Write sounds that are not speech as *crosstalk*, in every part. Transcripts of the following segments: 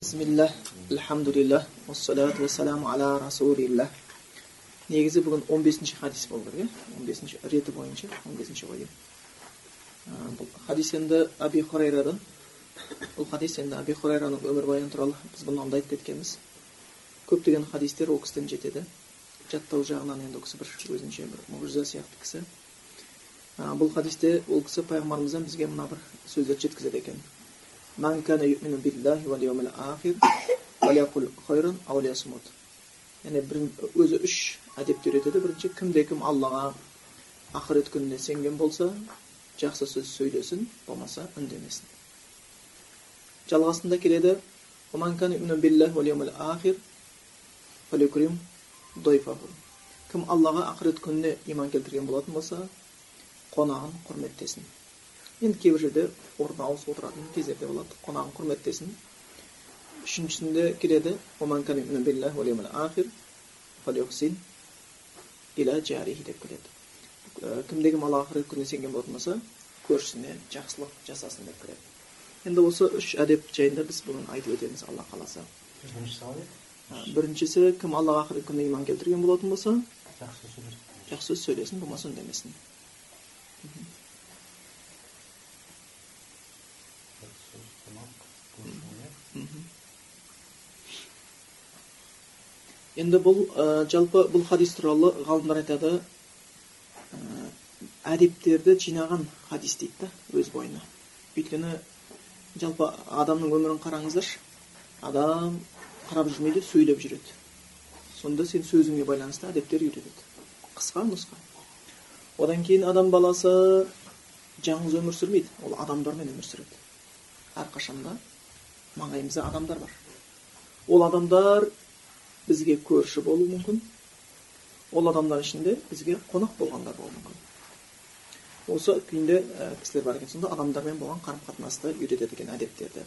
бисмиллах альхамдулиллах уассалату вассаламу аля расулиллах негізі бүгін 15 хадис болу керек иә 15 реті бойынша 15 ғой бұл хадис енді аби хурайрадан бұл хадис енді аби хурайраның өмірбаяны туралы біз бұны айтып кеткенбіз көптеген хадистер ол кісіден жетеді жаттау жағынан енді ол кісі бір өзінше бір мұғжиза сияқты кісі бұл хадисте ол кісі пайғамбарымыздан бізге мына бір сөздерді жеткізеді екен Men kana yu'minu billahi vel yevmil ahir vel yakul hayran aw liyasmut. Ya'ni bir o'zi 3 adab öyrətədi. Birinci kimdə kim Allah'a ахирет gününe сенген жақсы сөз сөйлесін, болмаса үндемесін. Жалғасында келеді: биллахи ахир. Кім Аллаға ақырет күніне иман келтірген болатын болса, қонағын құрметтесін енді кейбір жерде орын ауысып отыратын кездерде болады қонағын құрметтесін үшіншісінде келеді деп келеді кімде кім алла ақырет күніне сенген болатын болса көршісіне жақсылық жасасын деп келеді енді осы үш әдеп жайында біз бүгін айтып өтеміз алла қаласа біріншісі кім аллаға ақырет күніне иман келтірген болатын болса жақсы сөз сөйлесін болмаса үндемесін енді бұл ә, жалпы бұл хадис туралы ғалымдар айтады ә, әдептерді жинаған хадис дейді өз бойына өйткені жалпы адамның өмірін қараңыздаршы адам қарап жүрмейді сөйлеп жүреді сонда сен сөзіңе байланысты әдептер үйретеді қысқа нұсқа одан кейін адам баласы жалғыз өмір сүрмейді ол адамдармен өмір сүреді әрқашанда маңайымызда адамдар бар ол адамдар бізге көрші болуы мүмкін ол адамдар ішінде бізге қонақ болғандар болуы мүмкін осы күйінде ә, кісілер бар екен сонда адамдармен болған қарым қатынасты үйретеді екен әдептерді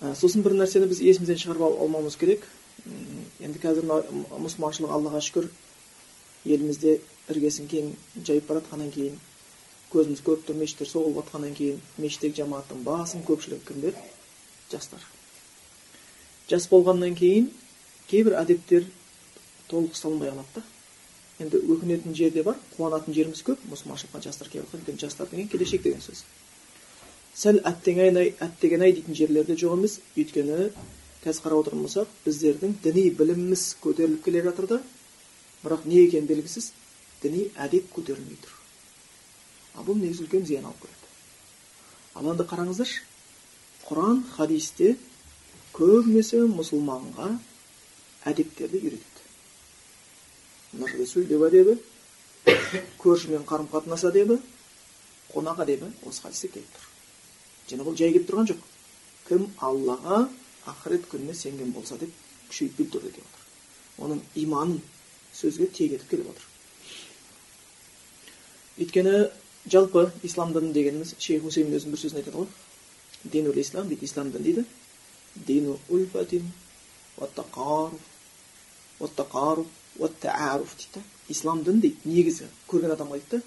ә, сосын бір нәрсені біз есімізден шығарып алмауымыз керек енді қазір мына мұсылманшылық аллаға шүкір елімізде іргесін кең жайып бара жатқаннан кейін көзіміз көріп тұр мешіттер соғылып жатқаннан кейін мешіттегі жамағаттың басым көпшілігі кімдер жастар жас болғаннан кейін кейбір әдептер толық ұсталынбай қалады да. Енді өкінетін жер де бар қуанатын жеріміз көп. Мұсылманшылыққа жастар келіп жатқан өйткені жастар деген келешек деген сөз. Сәл әттеген ай әттеген ай дейтін жерлерде жоқ емес. Өйткені қазір қарап отыратын болсақ біздердің діни біліміміз көтеріліп келе жатыр да. Бірақ не екені белгісіз діни әдеп көтерілмей тұр. Ал бұл негізі үлкен зиян алып келеді. Ал енді қараңыздаршы құран хадисте көбінесе мұсылманға әдептерді үйретеді. Мына жерде сөйлеу әдебі *coughs* көршімен қарым қатынас әдебі қонақ әдебі осы хадисте келіп тұр. Және бұл жай келіп тұрған жоқ. Кім аллаға ақырет күніне сенген болса деп күшейтіп тұр деп отыр оның иманын сөзге тиек етіп келіп отыр. Өйткені жалпы ислам діні дегеніміз шейх хусейн өзінің бір сөзін айтады ғой. Динул ислам дейді ислам дін дейді. Дину ульфатин дейді ислам дін дейді негізі көрген адамға да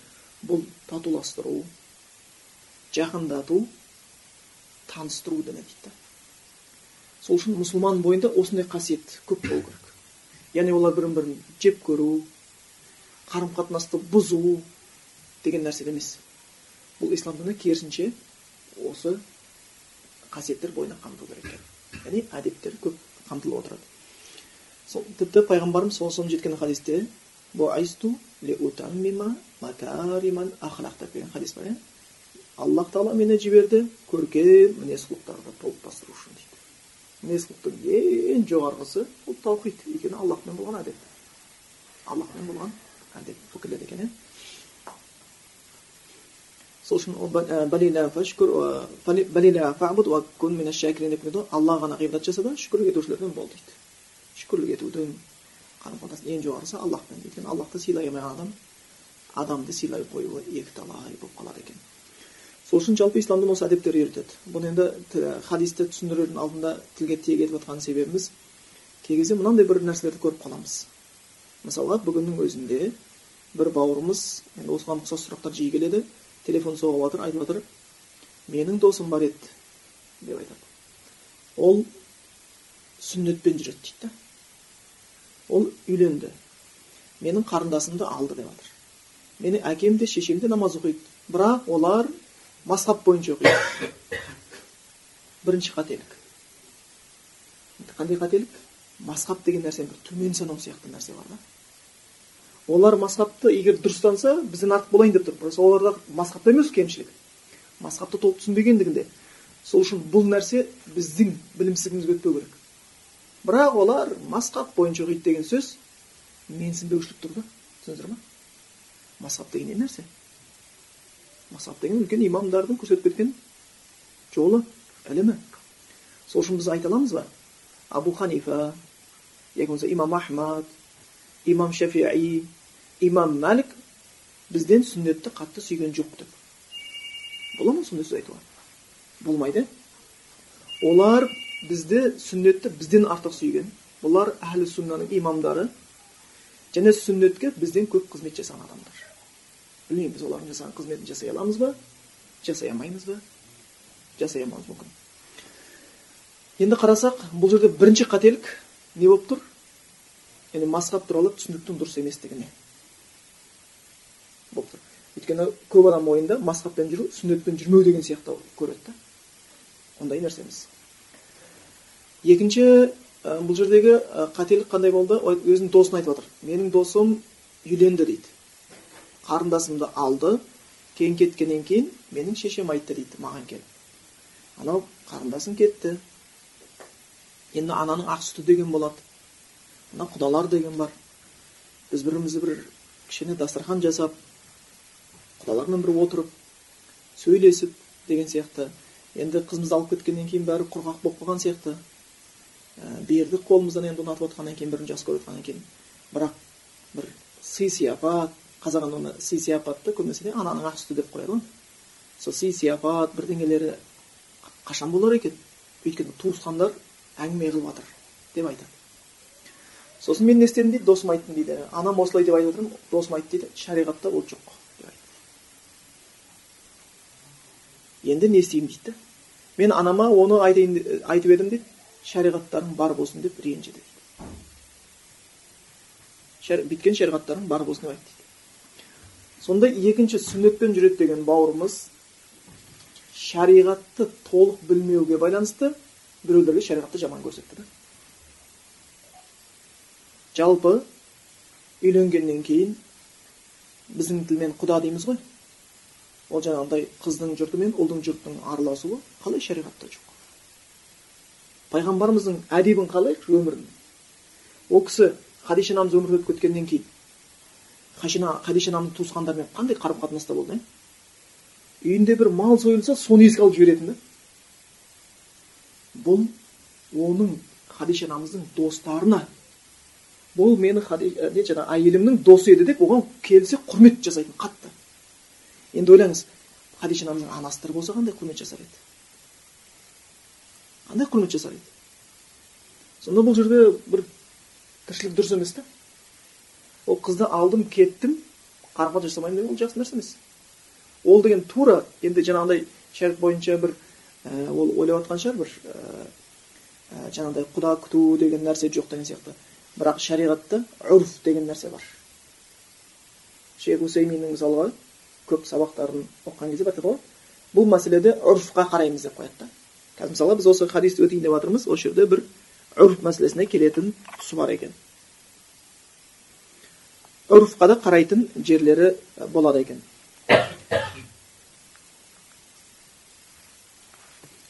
бұл татуластыру жақындату таныстыру діні дейді сол үшін мұсылман бойында осындай қасиет көп болу керек яғни олар бірін бірін жек көру қарым қатынасты бұзу деген нәрсе емес бұл ислам діні керісінше осы қасиеттер бойына қамту керек екен яғни әдептер көп қамтылып отырады сол тіпті пайғамбарымыз саллаллаху жеткен хадисте деген хадис бар иә аллах тағала мені жіберді көркем мінез құлықтарды толықтастыру үшін дейді мінез құлықтың ең жоғарғысы ол таухид өйткені аллахпен болған әдеп аллахпен болған әдеп бұл екен иә сол үшін аллаға ғана ғибадат жаса да шүкір етушілерден бол дейді шүкірлік етудің қарым қатынас ең жоғарғысы аллахпен өйткені аллахты сыйлай алмаған адам адамды сыйлай қоюы екіталай болып қалады екен сол үшін жалпы исламда осы әдептер үйретеді бұны енді хадисті түсіндірердің алдында тілге тиек етіп жатқан себебіміз кей кезде мынандай бір нәрселерді көріп қаламыз мысалға бүгіннің өзінде бір бауырымыз енді осыған ұқсас сұрақтар жиі келеді телефон соғып жатыр айтып жатыр менің досым бар еді деп айтады ол сүннетпен жүреді дейді да ол үйленді. Менің қарындасымды алды деп жатыр менің әкем де шешем де намаз оқиды. Бірақ олар мазхаб бойынша оқиды. Бірінші қателік. Қандай қателік? Мазхаб деген нәрсені бір төмен санау сияқты нәрсе бар да. Олар мазхабты егер дұрыстанса бізден артық болайын деп тұр. Просто оларда мазхабта емес кемшілік. Мазхабты толық түсінбегендігінде сол үшін бұл нәрсе біздің білімсіздігімізге өтпеу керек. Бірақ олар мазхаб бойынша оқиды деген сөз менсінбеушілік тұр да. Түсіндіңіздер ма мазхаб деген не нәрсе? Мазхаб деген үлкен имамдардың көрсетіп кеткен жолы ілімі. Сол үшін біз айта аламыз ба? Абу ханифа яки болмаса имам ахмад имам шафии имам мәлік бізден сүннетті қатты сүйген жоқ деп. Бола ма сондай сөз айтуға? Болмайды. Олар бізді сүннетті бізден артық сүйген бұлар әхлі суннаның имамдары және сүннетке бізден көп қызмет жасаған адамдар білмеймін біз олардың жасаған қызметін жасай аламыз ба жасай алмаймыз ба жасай алмауымыз мүмкін енді қарасақ бұл жерде бірінші қателік не болып тұр яғни мазхаб туралы түсініктің дұрыс еместігіне болып тұр өйткені көп адам ойында мазхабпен жүру сүннетпен жүрмеу деген сияқты көреді да ондай нәрсе емес екінші бұл жердегі қателік қандай болды? Өзінің досына айтып жатыр менің досым үйленді дейді. Қарындасымды алды кейін кеткеннен кейін менің шешем айтты дейді маған келіп. Анау қарындасың кетті. Енді ананың ақ сүті деген болады. Мына құдалар деген бар. Біз бір бірімізді бір кішкене дастархан жасап құдалармен бір отырып сөйлесіп деген сияқты. Енді қызымызды алып кеткеннен кейін бәрі құрғақ болып қалған сияқты. Бердік қолымыздан енді ұнатып отқаннан кейін бірін жақсы көріп отқаннан кейін бірақ бір сый сияпат қазақ оны сый сияпатты көбінесе ананың ақ сүті деп қояды ғой сол сый сияпат бірдеңелері қашан болар екен өйткені туысқандар әңгіме қылып жатыр деп айтады сосын мен не істедім дейді досым айттым дейді анам осылай деп айтып отырмын досым айтты дейді шариғатта ол жоқ деп айтты енді не істеймін дейді мен анама оны айтайын айтып едім дейді шариғаттарың бар болсын деп ренжіді дейді бүйткен шариғаттарың бар болсын деп айтты дейді сонда екінші сүннетпен жүреді деген бауырымыз шариғатты толық білмеуге байланысты біреулерге шариғатты жаман көрсетті да жалпы үйленгеннен кейін біздің тілмен құда дейміз ғой ол жаңағыдай қыздың жұрты мен ұлдың жұртының араласуы қалай шариғатта жоқ пайғамбарымыздың әдебін қалайықшы өмірін. Ол кісі хадиша анамыз өмірден өтіп кеткеннен кейін хадиша анамның туысқандарымен қандай қарым қатынаста болды үйінде бір мал сойылса соны еске алып жіберетін да? Бұл оның хадиша анамыздың достарына. Бұл мені не жаңағы әйелімнің досы еді деп оған келсе құрмет жасайтын қатты. Енді ойлаңыз хадиша анамыздың анасы болса қандай құрмет жасар еді? Қандай құрмет жасар сонда бұл жерде бір тіршілік дұрыс емес та? Ол қызды алдым кеттім қарым қатынас жасамаймын деген ол жақсы нәрсе емес. Ол деген тура енді жаңағыдай шариғат бойынша бір ә, ол ойлап жатқан шығар бір ә, жаңағыдай құда күту деген нәрсе жоқ деген сияқты. Бірақ шариғатта үрф деген нәрсе бар. Шейх усейминнің мысалға көп сабақтарын оқыған кезде ғой бұл мәселеде үрфқа қараймыз деп қояды да. Қазір мысалға біз осы хадисті өтейін деп жатырмыз осы жерде бір үрф мәселесіне келетін тұсы бар екен үрфқа да қарайтын жерлері болады екен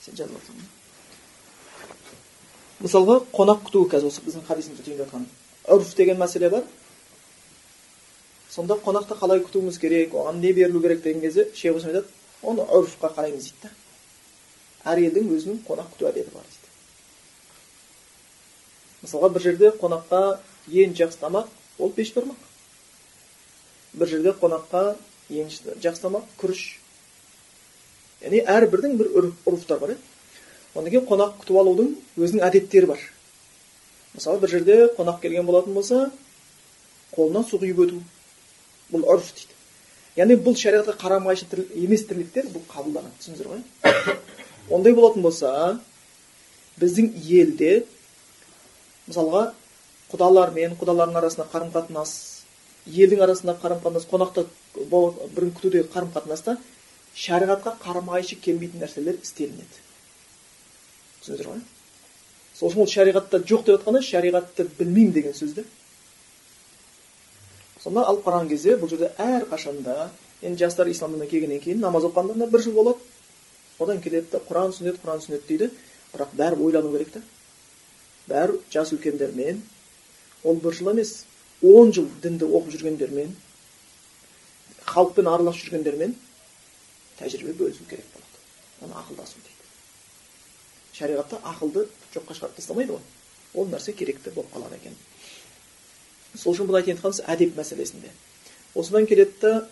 сен мысалға қонақ күту қазір осы біздің хадисімізде өтейін деп жатқан үрф деген мәселе бар сонда қонақты қалай күтуіміз керек оған не берілу керек деген кезде шейх айтады оны үрфқа қараймыз дейді да әр елдің өзінің қонақ күту әдеті бар дейді мысалға бір жерде қонаққа ең жақсы тамақ ол бешбармақ бір жерде қонаққа ең жақсы тамақ күріш яғни әрбірдің бір ұрықтар бар иә одан кейін қонақ күтіп алудың өзінің әдеттері бар мысалы бір жерде қонақ келген болатын болса қолына су құйып өту бұл ұрф дейді яғни бұл шариғатқа қарама қайшы емес тірліктер бұл қабылданады түсіндіңіздер ғой ондай болатын болса біздің елде мысалға құдалармен құдалардың арасында қарым қатынас елдің арасында қарым қатынас қонақта бірін күтудегі қарым қатынаста шариғатқа қарама қайшы келмейтін нәрселер істелінеді. Түсіндіңіздер ғой сол үшін ол шариғатта жоқ деп жатқаны шариғатты білмеймін деген сөз да сонда алып қараған кезде бұл жерде әрқашанда енді жастар ислам дініне келгеннен кейін намаз оқығандарына бір жыл болады одан келеді да құран сүннет құран сүннет дейді бірақ бәрі ойлану керек та бәрі жас үлкендермен ол бір жыл емес он жыл дінді оқып жүргендермен халықпен араласып жүргендермен тәжірибе бөлісу керек болады оны ақылдасу дейді шариғатта ақылды жоққа шығарып тастамайды ғой ол нәрсе керекті болып қалады екен сол үшін былай айтып жатқанымыз әдеп мәселесінде осыдан келеді да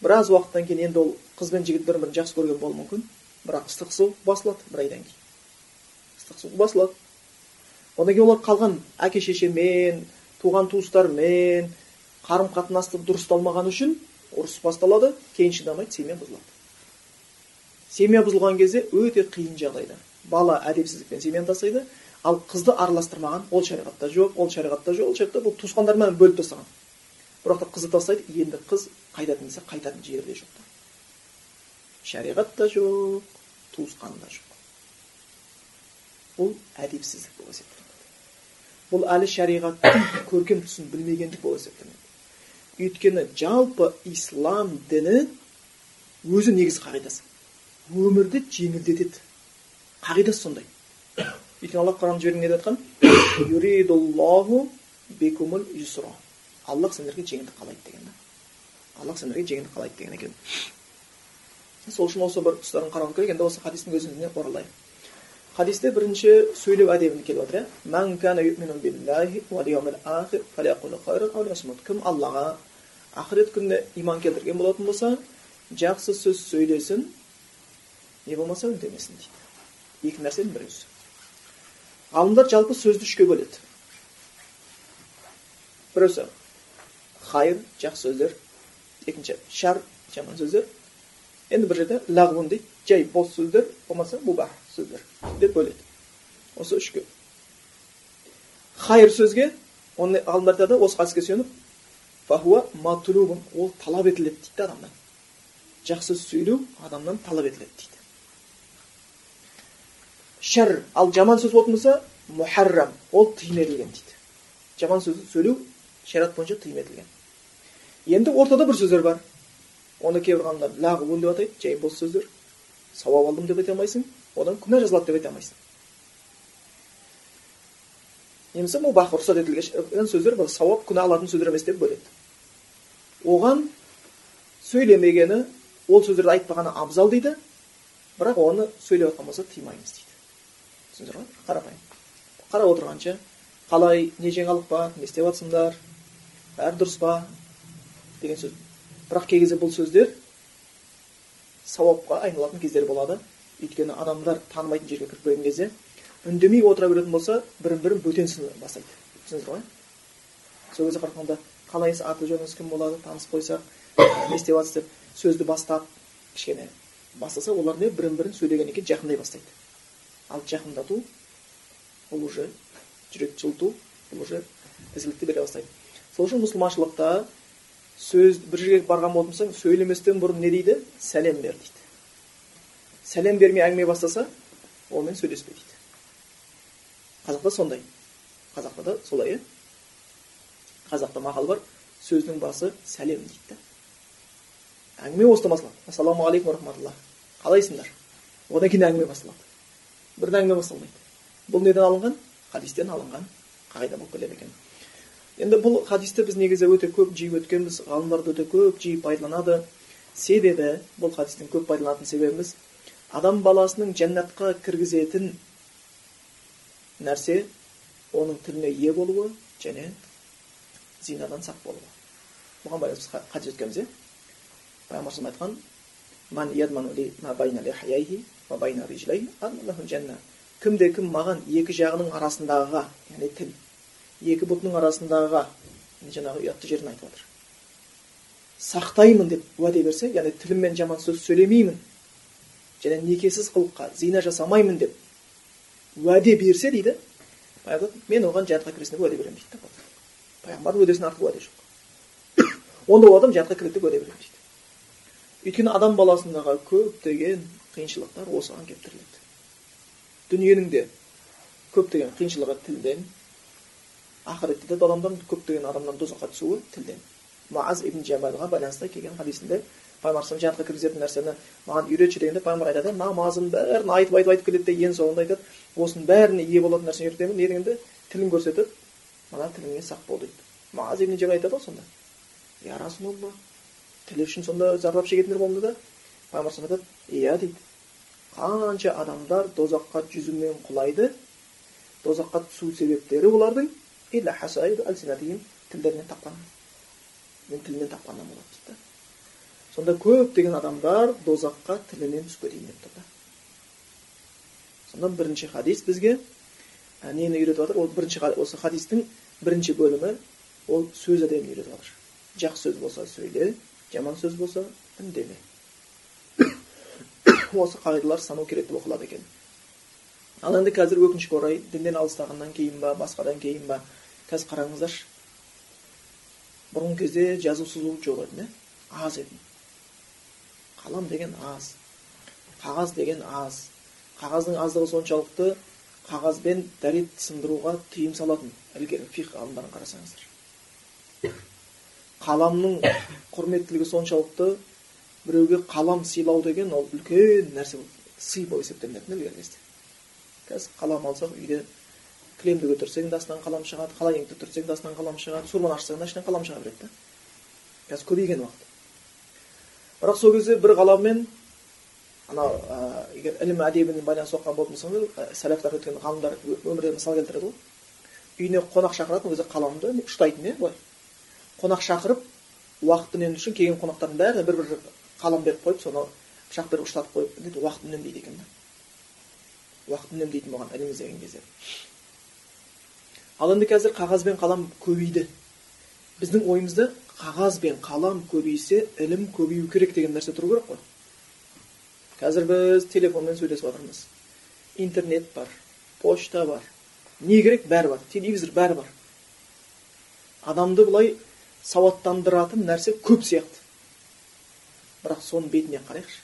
біраз уақыттан кейін енді ол қыз бен жігіт бір бірін жақсы көрген болуы мүмкін бірақ ыстық су басылады бір айдан кейін. Ыстық су басылады. Одан кейін олар қалған әке шешемен туған туыстармен қарым қатынасты дұрысталмаған үшін ұрыс басталады кейін шыдамайды семья бұзылады. Семья бұзылған кезде өте қиын жағдайда. Бала әдепсіздікпен семьяны тастайды ал қызды араластырмаған ол шариғатта жоқ ол шариғатта жоқ ол шариғатта бұл туысқандармен бөліп тастаған. Бірақ та қызды тастайды енді қыз қайтатын десе қайтатын жері де жоқ шариғат та жоқ. Туысқан да жоқ бұл әдепсіздік болып есептелінеді бұл әлі шариғаттың *coughs* көркем тұсын білмегендік болып есептелінеді өйткені жалпы ислам діні өзі негізгі қағидасы. Өмірді жеңілдетеді. Қағидасы сондай. Өйткені алла құран жіберген не деп жатқан *coughs* аллах сендерге жеңілдік қалайды деген да аллах сендерге жеңілдік қалайды деген екен сол үшін осы бір тұстарын қарау керек. Енді осы хадистің өзіне оралайық. Хадисте бірінші сөйлеу әдебін келіп жатыр кім аллаға ақырет күніне иман келтірген болатын болса жақсы сөз сөйлесін не болмаса үндемесін дейді. Екі нәрсенің біреусі ғалымдар жалпы сөзді үшке бөледі. Біреусі хайыр жақсы сөздер. Екінші шар жаман сөздер. Енді бір жерде лағвун дейді жай бос сөздер болмаса мубах сөздер деп бөледі осы үшке хайыр сөзге оны ғалымдар айтады осы хадиске сүйеніп фахуа матлубун ол талап етіледі дейді адамнан жақсы сөйлеу адамнан талап етіледі дейді шар ал жаман сөз болатын болса мұхаррам ол тыйым етілген дейді жаман сөз сөйлеу шариғат бойынша тыйым етілген енді ортада бір сөздер бар оны кейбір ғалымдар лағуын деп атайды жай бос сөздер сауап алдым деп айта алмайсың одан күнә жазылады деп айта алмайсың немесе мубах рұқсат етілген сөздер бұл сауап күнә алатын сөздер емес деп бөледі оған сөйлемегені ол сөздерді айтпағаны абзал дейді бірақ оны сөйлеп жатқан болса тыймаймыз дейді түсіндіңіздер ғой қарапайым қарап отырғанша қалай не жаңалық бар не істеп жатсыңдар бәрі дұрыс па деген сөз бірақ кей бұл сөздер сауапқа айналатын кездер болады. Өйткені адамдар танымайтын жерге кіріп келген кезде үндемей отыра беретін болса бірін бірін бөтенсін бастайды. Түсіндіңіздер ғой сол кезде қарағанда қалайсыз аты жөніңіз кім болады танысып қойсақ не істеп жатсыз деп сөзді бастап кішкене бастаса олар не бірін бірін сөйлегеннен кейін жақындай бастайды. Ал жақындату бұл уже жүректі жылыту бұл уже ізгілікті бере бастайды. Сол үшін мұсылманшылықта сөз бір жерге барған болсаң сөйлеместен бұрын не дейді сәлем бер дейді сәлем бермей әңгіме бастаса онымен сөйлеспе дейді қазақта сондай қазақта да солай иә қазақта мақал бар сөздің басы сәлем дейді да әңгіме осыдан басталады ассалаумағалейкум рахматулла қалайсыңдар одан кейін әңгіме басталады бірден әңгіме басталмайды бұл неден алынған хадистен алынған қағида болып келеді екен енді бұл хадисті біз негізі өте көп жиі өткенбіз ғалымдар өте көп жиі пайдаланады себебі бұл хадистің көп пайдаланатын себебіміз адам баласының жәннатқа кіргізетін нәрсе оның тіліне ие болуы және зинадан сақ болуы бұған байланысты біз хадис өткенбіз иә пайғамбар айтқан кімде кім маған екі жағының арасындағыға яғни тіл екі бұтының арасындағыға жаңағы ұятты жерін айтып жатыр сақтаймын деп уәде берсе яғни тіліммен жаман сөз сөйлемеймін және некесіз қылыққа зина жасамаймын деп уәде берсе дейді мен оған жәннатқа кіресіне уәде беремін дейді пайғамбардың уәдесінен артық уәде жоқ. *coughs* Онда ол адам жәннатқа кіреді деп уәде беремін дейді. Өйткені адам баласындағы көптеген қиыншылықтар осыған келіп тіреледі дүниенің де көптеген қиыншылығы тілден ақыретте де адамдар көптеген адамның тозаққа түсуі тілден муаз ибн жабалға байланысты келген хадисінде пайғамбар жәннатқа кіргізетін нәрсені маған үйретші дегенде пайғамбар айтады намазын бәрін айтып айтып айтып келеді де ең соңында айтады осының бәріне ие болатын нәрсені үйретемін не дегенде тілін көрсетіп мына тіліңе сақ бол дейді муаз ибн жабал айтады ғой сонда я расулалла тілі үшін сонда зардап шегетіндер болды да пайғамбар айтады иә дейді қанша адамдар дозаққа жүзумен құлайды дозаққа түсу себептері олардың тілдерінен тапқан мен тілмен тапқаннан болады дейді да сонда көптеген адамдар дозаққа тілінен кетейін деп тұр да сонда бірінші хадис бізге ә, нені үйретіп жатыр ол бірінші осы хадистің бірінші бөлімі ол сөз әдебін үйретіп жатыр жақсы сөз болса сөйле жаман сөз болса үндеме осы қағидалар санау керек деп оқылады екен ал енді қазір өкінішке орай діннен алыстағаннан кейін ба басқадан кейін ба қазір қараңыздаршы бұрынғы кезде жазу сызу жоқ еді иә аз еді қалам деген аз қағаз деген аз қағаздың аздығы соншалықты қағазбен дәрет сындыруға тыйым салатын ілгері фих ғалымдарын қарасаңыздар қаламның құрметтілігі соншалықты біреуге қалам сыйлау деген ол үлкен нәрсе сый болып есептелінетін ілгергі кезде қазір қалам алсақ үйде кілемді көтерсең де астынан қалам шығады халайыңды түртсең де астынан қалам шығады суырманы ашсаң да ішінен қалам шыға береді да қазір көбейген уақыт. Бірақ сол кезде бір қаламмен анау ә, егер ілім әдебіне байланысты оқыған болатын болсаңыз сәләфтар өткен ғалымдар өмірде мысал келтіреді ғой. Үйіне қонақ шақыратын өзі қаламды ұштайтын иә былай. Қонақ шақырып уақыт үнемдеу үшін келген қонақтардың бәріне бір бір қалам беріп қойып соны пышақ беріп ұштатып қойып уақыт үнемдейді екен да. Уақыт үнемдейтін болған ілім іздеген кезде. Ал енді қазір қағаз бен қалам көбейді. Біздің ойымызда қағаз бен қалам көбейсе ілім көбею керек деген нәрсе тұру керек қой. Қазір біз телефонмен сөйлесіп жатырмыз интернет бар почта бар. Не керек? Бәрі бар. Телевизор бәрі бар. Адамды былай сауаттандыратын нәрсе көп сияқты. Бірақ соның бетіне қарайықшы.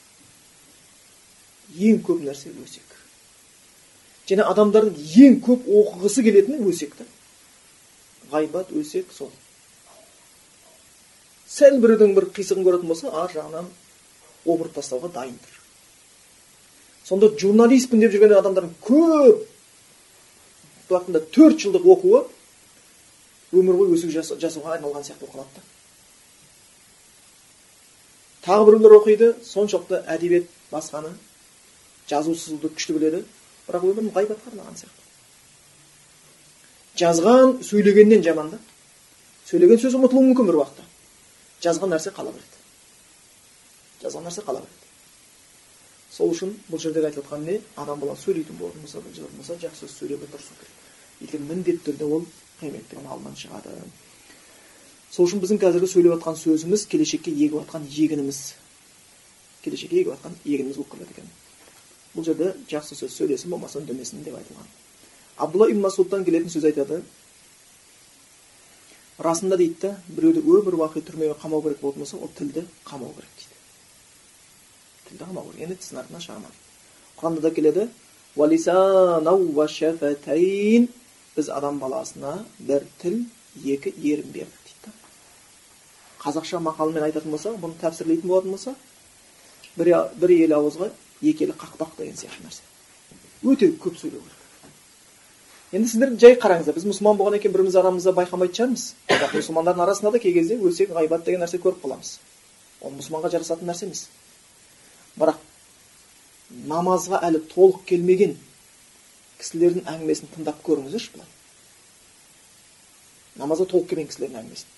Ең көп нәрсе өсек. Және адамдардың ең көп оқығысы келетіні өсек та. Ғайбат өсек сол. Сәл біреудің бір қисығын көретін болса ар жағынан опырып тастауға дайын тұр сонда журналистпін деп жүрген адамдардың көп уақытында төрт жылдық оқуы өмір бойы өсек жасауға айналған сияқты болып қалады да. Тағы біреулер оқиды соншалықты әдебиет басқаны жазу сызуды күшті біледі. Бірақ өмірін ғайбатқа арнаған сияқты. Жазған сөйлегеннен жаман да. Сөйлеген сөз ұмытылуы мүмкін бір уақытта. Жазған нәрсе қала береді. Жазған нәрсе қала береді. Сол үшін бұл жердегі айтып жатқан не? Адам баласы сөйлейтін болатын болса болса жақсы сөз сөйлеуге тырысу керек. Өйткені міндетті түрде ол қияметтің алдынан шығады. Сол үшін біздің қазіргі сөйлеп жатқан сөзіміз келешекке егіп жатқан егініміз. Келешекке егіп жатқан егініміз болып келеді екен. Бұл жерде жақсы сөз сөйлесін болмаса үндемесін деп айтылған абдулла ибн масудтан келетін сөз айтады расында дейді да біреуді өмір бақи түрмеге қамау керек болатын болса ол тілді қамау керек дейді тілді қамау керек енді тісін артынан шығармау құранда да келеді біз адам баласына бір тіл екі ерін бердік дейді да қазақша мақалмен айтатын болсақ бұны тәпсірлейтін болатын болса бір, бір ел ауызға екі елі қақпақ деген сияқты нәрсе. Өте көп сөйлеу керек. Енді сіздер жай қараңыздар біз мұсылман болғаннан кейін біріміз арамызда байқамайтын шығармыз. Бірақ мұсылмандардың арасында да кей кезде өсек ғайбат деген нәрсе көріп қаламыз. Ол мұсылманға жарасатын нәрсе емес. Бірақ намазға әлі толық келмеген кісілердің әңгімесін тыңдап көріңіздерші былай намазға толық келмеген кісілердің әңгімесін.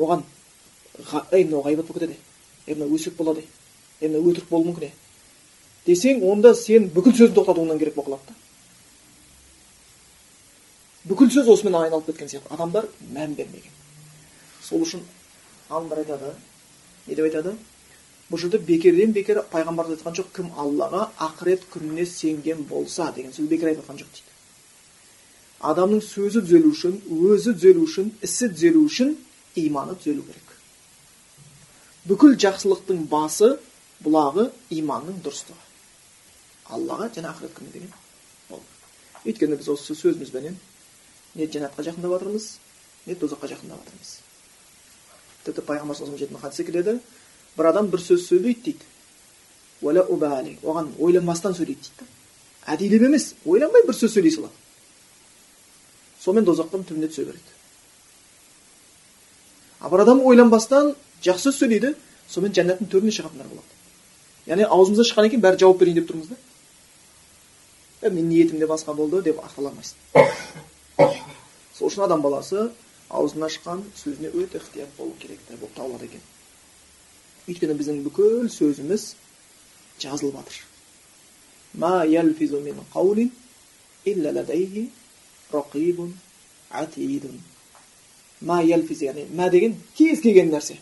Оған ей мынау ғайбат болып кетеді. Ей мынау өсек болады. Мынау өтірік болуы мүмкін десең онда сен бүкіл сөзін тоқтатуыңнан керек болып қалады бүкіл сөз осымен айналып кеткен сияқты. Адамдар мән бермеген. Сол үшін ғалымдар айтады. Не деп айтады? Бұл жерде бекерден бекер пайғамбар айтқан жоқ кім аллаға ақырет күніне сенген болса деген сөз бекер айтып жатқан жоқ дейді. Адамның сөзі түзелу үшін өзі түзелу үшін ісі түзелу үшін иманы түзелу керек. Бүкіл жақсылықтың басы бұлағы иманның дұрыстығы аллаға және ақырет күні деген ол өйткені біз осы сөзімізбенен не жәннатқа жақындап жатырмыз не тозаққа жақындап жатырмыз тіпті пайғамбар саллаллаху хадисте келеді бір адам бір сөз сөйлейді дейді оған ойланбастан сөйлейді дейді әдейілеп емес ойланбай бір сөз сөйлей салады сонымен тозақтың түбіне түсе береді а бір адам ойланбастан жақсы сөз сөйлейді сонымен жәннаттың төріне шығатындар болады яғни аузымыздан шыққаннан кейін бәрі жауап берейін деп тұрмыз да ә, менің ниетім де басқа болды деп ақтала алмайсың сол үшін адам баласы аузынан шыққан сөзіне өте ықтият болу керек болып табылады екен өйткені біздің бүкіл сөзіміз жазылып жатыр мә деген кез келген нәрсе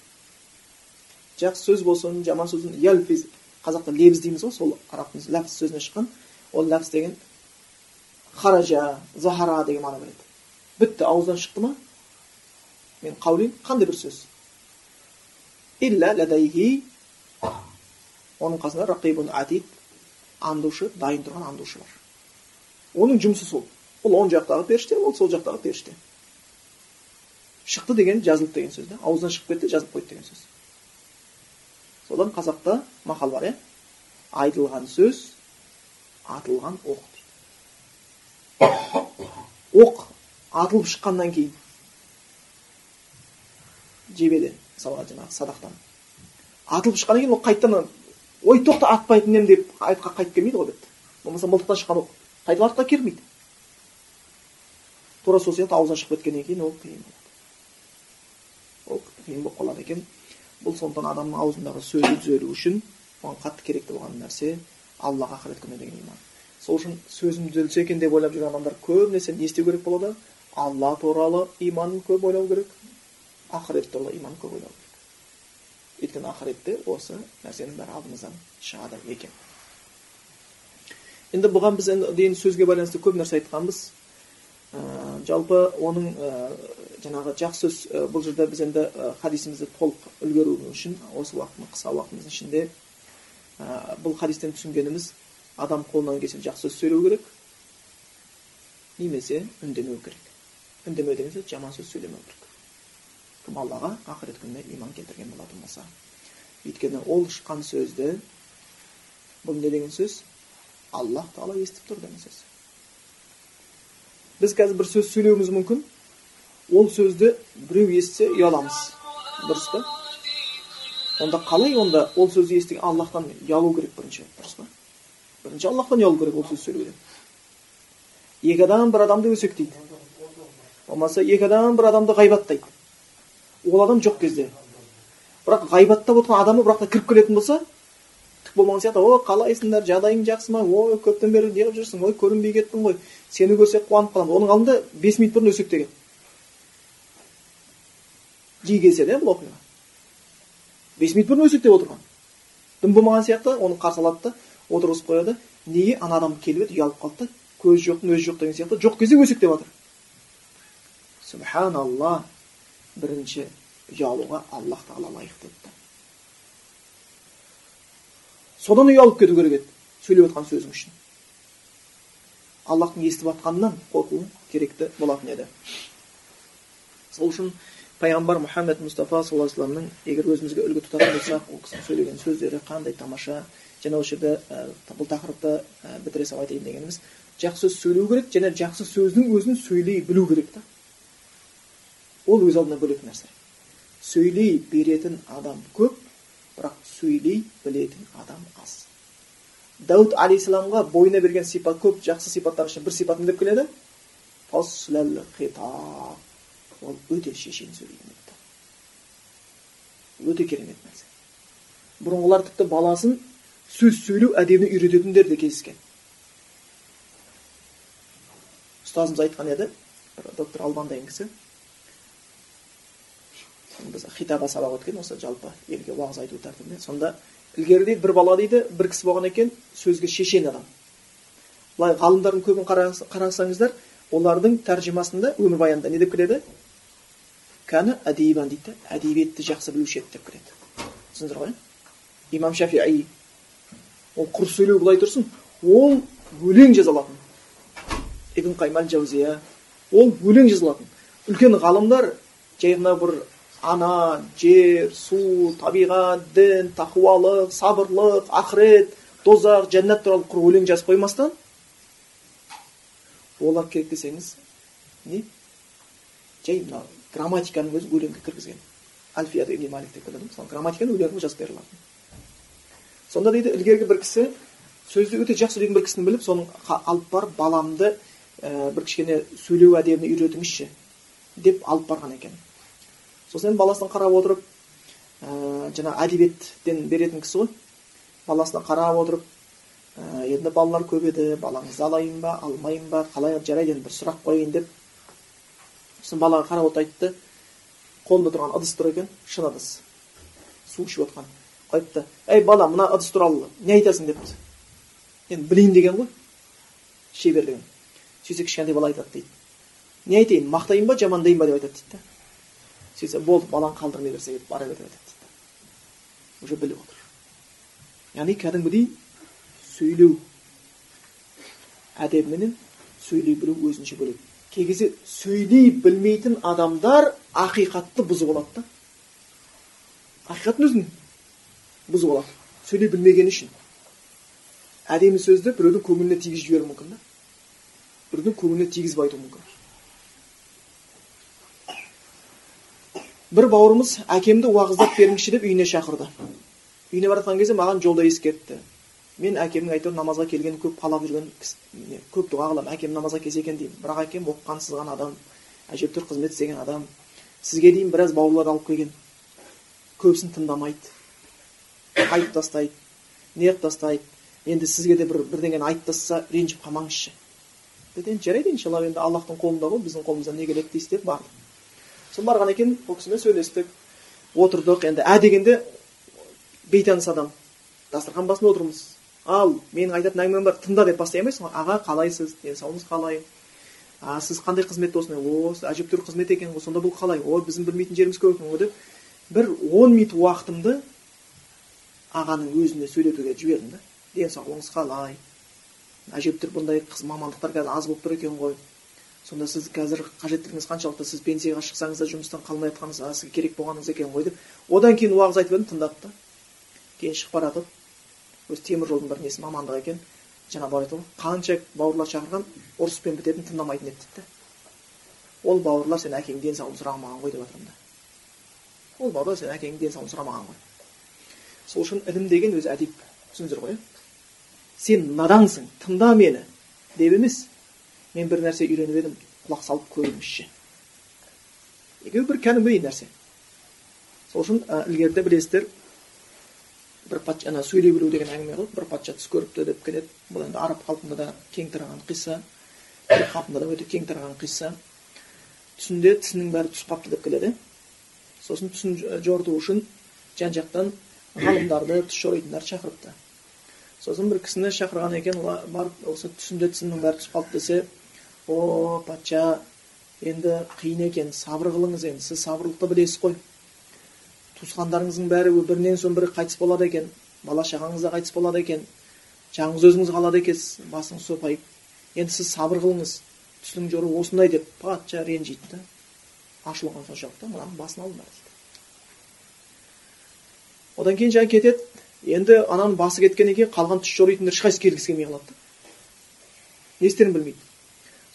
жақсы сөз болсын жаман сөз ялфиз қазақта лебіз дейміз ғой сол арабтың ләпс сөзінен шыққан. Ол ләпс деген хаража захара деген мағына береді. Бітті ауыздан шықты ма? Мен қаулин қандай бір сөз? Илля ладайхи оның қасында рақибун атид аңдушы дайын тұрған аңдушы бар. Оның жұмысы сол. Ол оң жақтағы періште ол сол жақтағы періште. Шықты деген жазылды деген сөз да. Аузынан шығып кетті жазылып қойды деген сөз. Содан қазақта мақал бар иә? Айтылған сөз атылған оқ. Дейді оқ атылып шыққаннан кейін. Жебеден мысалға жаңағы садақтан. Атылып шыққаннан кейін ол қайтадан ой тоқта атпайтын едім деп артқа қайтып келмейді ғой бетті болмаса мылтықтан шыққан оқ. Қайтып артқа келмейді. Тура сол сияқты аузынан шығып кеткеннен кейін ол қиын болады. Ол қиын болып қалады екен. Бұл сондықтан адамның аузындағы сөзі түзелу үшін оған қатты керекті болған нәрсе аллаға ақырет күніне деген иман. Сол үшін сөзім түзелсе екен деп ойлап жүрген адамдар көбінесе не істеу керек болады? Алла туралы иманын көп ойлау керек. Ақырет туралы иман көп ойлау керек. Өйткені ақыретте осы нәрсенің бәрі алдымыздан шығады екен. Енді бұған біз дейін сөзге байланысты көп нәрсе айтқанбыз. Жалпы оның жаңағы жақсы сөз бұл жерде біз енді хадисімізді толық үлгеру үшін осы уақыттың қысқа уақытымыздың ішінде бұл хадистен түсінгеніміз адам қолынан келсе жақсы сөз сөйлеу керек немесе үндемеу керек. Үндемеу деген сөз жаман сөз сөйлемеу керек. Кім аллаға ақырет күніне иман келтірген болатын болса. Өйткені ол шыққан сөзді бұл не деген сөз? Аллах тағала естіп тұр деген сөз. Біз қазір бір сөз сөйлеуіміз мүмкін. Ол сөзді біреу естісе ұяламыз. Дұрыс па? Онда қалай онда ол сөзді естіген аллахтан ұялу керек бірінші? Дұрыс па? Бірінші аллахтан ұялу керек ол сөз сөйлеуден екі адам бір адамды өсектейді. Болмаса екі адам бір адамды ғайбаттайды. Ол адам жоқ кезде. Бірақ ғайбаттап отырған адамы бірақ та кіріп келетін болса болмаған сияқты. О қалайсыңдар жағдайың жақсы ма? Ой көптен бері неғып жүрсің? Ой көрінбей кеттің ғой. Сені көрсек қуанып қаламыз оның алдында бес минут бұрын өсектеген жиі кездеседі иә бұл оқиға. Бес минут бұрын өсектеп отырған. Дым болмаған сияқты оны қарсы алады да отырғызып қояды. Неге ана адам келіп еді? Ұялып қалды. Да көзі жоқтың өзі жоқ деген сияқты. Жоқ кезде өсектеп жатыр субханалла. Бірінші ұялуға аллах тағала лайықты етті содан ұялып кету керек еді сөйлеп жатқан сөзің үшін аллахтың естіп жатқанынан қорқу керекті болатын еді сол үшін пайғамбар мұхаммед мұстафа саллаллаху вассаламның егер өзімізге үлгі тұтатын болсақ ол кісінің сөйлеген сөздері қандай тамаша және осы жерде бұл тақырыпты бітіре салып айтайын дегеніміз жақсы сөз сөйлеу керек және жақсы сөздің өзін сөйлей білу керек та ол өз алдына бөлек нәрсе сөйлей беретін адам көп бірақ сөйлей білетін адам аз. Дәуд алейхисаламға бойына берген сипат көп жақсы сипаттардың ішінде бір сипат не деп келеді? Ол өте шешен сөйлейтін еді. Өте керемет нәрсе. Бұрынғылар тіпті баласын сөз сөйлеу әдебіне үйрететіндер де кездескен. Ұстазымыз айтқан еді доктор албан деген кісі. Біз хитаба сабақ өткен осы жалпы елге уағыз айту тәртібінде сонда ілгері дейді бір бала дейді бір кісі болған екен сөзге шешен адам былай ғалымдардың көбін қарасаңыздар олардың тәржімасында өмірбаянында не деп келеді кәні әдейбан дейді әдебиетті жақсы білуші еді деп келеді түсіндіңіздер ғой имам шафии ол құр сөйлеу былай тұрсын ол өлең жаза алатын ибн қайым әл жаузия ол өлең жаза алатын үлкен ғалымдар жай ғана бір ана жер су табиғат дін тақуалық сабырлық ақырет тозақ жәннат туралы құр өлең жазып қоймастан олар керек десеңіз не жай мына грамматиканың өзін өлеңге кіргізген мысалы грамматиканы өлең жазып бере алатын сонда дейді ілгергі бір кісі сөзді өте жақсы деген бір кісіні біліп соның алып барып баламды ә, бір кішкене сөйлеу әдебіне үйретіңізші деп алып барған екен сосын енді баласына қарап отырып ә, жаңағы әдебиеттен беретін кісі ғой. Баласына қарап отырып ә, енді балалар көп еді балаңызды алайын ба алмайын ба қалай жарайды енді бір сұрақ қояйын деп сосын балаға қарап отырып айтты. Қолында тұрған ыдыс тұр екен шыны ыдыс. Су ішіп отқан қойыпты ей бала мына ыдыс туралы не айтасың? депті. Енді білейін деген ғой шеберлігін сөйтсе кішкентай бала айтады дейді. Не айтайын мақтайын ба жамандайын ба? деп айтады дейді сөйтсе болды баланы қалдырмай берсе деп бара бер деп айтады дейді уже біліп отыр. Яғни кәдімгідей сөйлеу. Әдебіменен сөйлей білу өзінше бөлек. Кей кезде сөйлей білмейтін адамдар ақиқатты бұзып алады да. Ақиқаттың өзін бұзып алады. Сөйлей білмегені үшін. Әдемі сөзді біреудің көңіліне тигізіп жіберуі мүмкін да. Біреудің көңіліне тигізбей айтуы мүмкін. Бір бауырымыз әкемді уағыздап беріңізші деп үйіне шақырды үйіне бара жатқан кезде маған жолда ескертті мен әкемнің әйтеуір намазға келгенін көп қалап жүрген көп дұға қыламын әкем намазға келсе екен деймін бірақ әкем оқыған сызған адам әжептәуір қызмет істеген адам сізге дейін біраз бауырлар алып келген көбісін тыңдамайды айтып тастайды неғып тастайды енді сізге де бір бірдеңені айтып тастаса ренжіп қалмаңызшы енді жарайды иншалла енді аллахтың қолында ғой біздің қолымыздан не келеді дейсіз деп бардым сосын барған екен ол кісімен сөйлестік. Отырдық енді. Ә дегенде бейтаныс адам дастархан басында отырмыз. Ал менің айтатын әңгімем бар тыңда деп бастай алмайсың ғой. Аға қалайсыз? Денсаулығыңыз қалай? А сіз қандай қызметте осындай? О әжептәуір қызмет екен ғой сонда бұл қалай? Ой біздің білмейтін жеріміз көп екен ғой деп бір он минут уақытымды ағаның өзіне сөйлетуге жібердім да. Денсаулығыңыз қалай? Әжептәуір бұндай мамандықтар қазір аз болып тұр екен ғой. Сонда сіз қазір қажеттілігіңіз қаншалықты сіз пенсияға шықсаңыз да жұмыстан қалмай жатқаныңыз сізге керек болғаныңыз екен ғой деп одан кейін уағыз айтып едім тыңдады да кейін шығып бара жатып өзі темір жолдың бір несі мамандығы екен жаңа бар ғой қанша бауырлар шақырған ұрыспен бітетін тыңдамайтын еді дейді ол бауырлар сен әкеңнің денсаулығын сұрамаған ғой деп жатырмын да. Ол бауырлар сен әкеңнің денсаулығын сұрамаған ғой. Сол үшін ілім деген өзі әдеп түсіндіңіздер ғой. Иә сен надансың тыңда мені деп емес. Мен бір нәрсе үйреніп едім құлақ салып көріңізші екеуі бір кәдімгідей нәрсе сол үшін ілгеріде білесіздер бір патша ана сөйлей білу деген әңгіме ғой бір патша түс көріпті деп келеді бұл енді араб халқында да кең тараған қисса халқында да өте кең тараған қисса түсінде тісінің бәрі түсіп қалыпты деп келеді сосын түсін жорту үшін жан жақтан ғалымдарды түс жоритындарды шақырыпты сосын бір кісіні шақырған екен барып осы түсінде тісінің бәрі түсіп қалды десе о патша енді қиын екен сабыр қылыңыз енді сіз сабырлықты білесіз ғой. Туысқандарыңыздың бәрі бірінен соң бірі қайтыс болады екен бала шағаңыз да қайтыс болады екен жаңыңыз өзіңіз қалады екенсіз басыңыз сопайып. Енді сіз сабыр қылыңыз түсінің жоры осындай деп патша ренжиді да ашуланған соншалық та мынаның басын алыңдар дейді одан кейін жаңағы кетеді енді ананың басы кеткеннен кейін қалған түс жоритындар ешқайсысы келгісі келмей қалады да. Не істерін білмейді.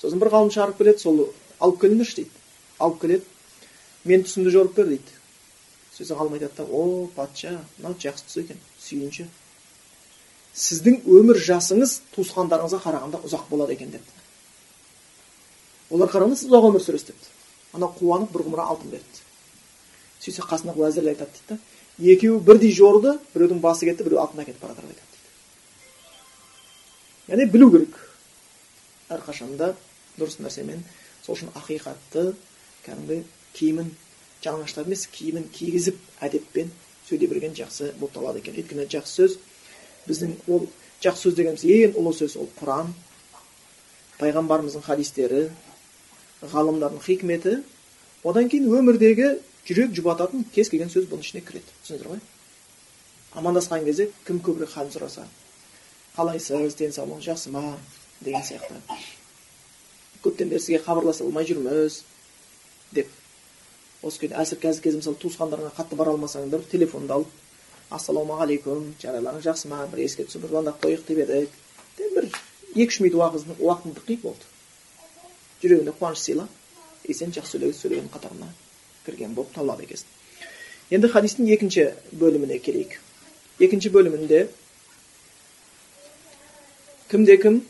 Сосын бір ғалым шығарып келеді сол алып келіңдерші дейді. Алып келеді мен түсімді жорып бер дейді. Сосын ғалым айтады да о патша мынау жақсы түс екен сүйінші. Сіздің өмір жасыңыз туысқандарыңызға қарағанда ұзақ болады екен депті. Олар қарағанда сіз ұзақ өмір сүресіз депті. Ана қуанып бір құмыра алтын берді. Сөйтсе қасындағы уәзірлер айтады дейді да екеуі бірдей жорды біреудің басы кетті біреу алтын әкетіп бара жатыр айтады дейді. Яғни білу керек. Әрқашанда дұрыс нәрсемен сол үшін ақиқатты кәдімгі киімін жалаңаштап емес киімін кигізіп әдеппен сөйлей білген жақсы болып табылады екен. Өйткені жақсы сөз біздің ол жақсы сөз дегеніміз ең ұлы сөз ол құран. Пайғамбарымыздың хадистері ғалымдардың хикметі. Одан кейін өмірдегі жүрек жұбататын кез келген сөз бұның ішіне кіреді. Түсіндіңіздер ғой? Амандасқан кезде кім көбірек халін сұраса? Қалайсыз денсаулығыңыз жақсы ма? деген сияқты. Көптен бері сізге хабарласа алмай жүрміз деп. Осы кезде әсір қазіргі кезде мысалы туысқандарыңа қатты бара алмасаңдар телефонды алып ассалаумағалейкум жағдайларыңыз жақсы ма? бір еске түсіп бір звондап қояйық деп едік. Деп бір екі үш минут уақытыңды қи болды. Жүрегіне қуаныш сыйла и сен жақсы сөйлеген сөйлеген қатарына кірген болып табылады екенсің енді хадистің екінші бөліміне келейік. Екінші бөлімінде кімде кім?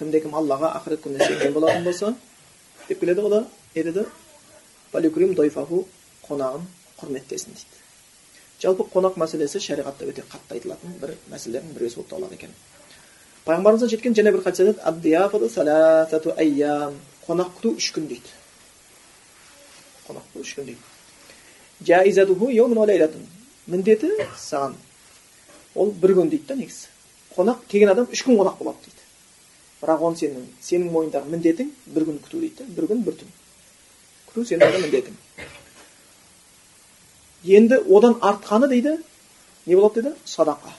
Кімде кім аллаға ақырет күніне сенген болатын болса деп келеді да не деді қонағын құрметтесін дейді жалпы қонақ мәселесі шариғатта өте қатты айтылатын бір мәселелердің біреусі болып табылады екен пайғамбарымыздан жеткен және бір хадис қонақ күту үш күн дейді қонақ күту үш күн дейді міндеті саған ол бір күн дейді да негізі қонақ келген адам үш күн қонақ болады дейді бірақ оны сенің сенің мойныңдағы міндетің бір күн күту дейді бір күн бір түн. Күту сенің міндетің. Енді одан артқаны дейді не болады дейді садақа.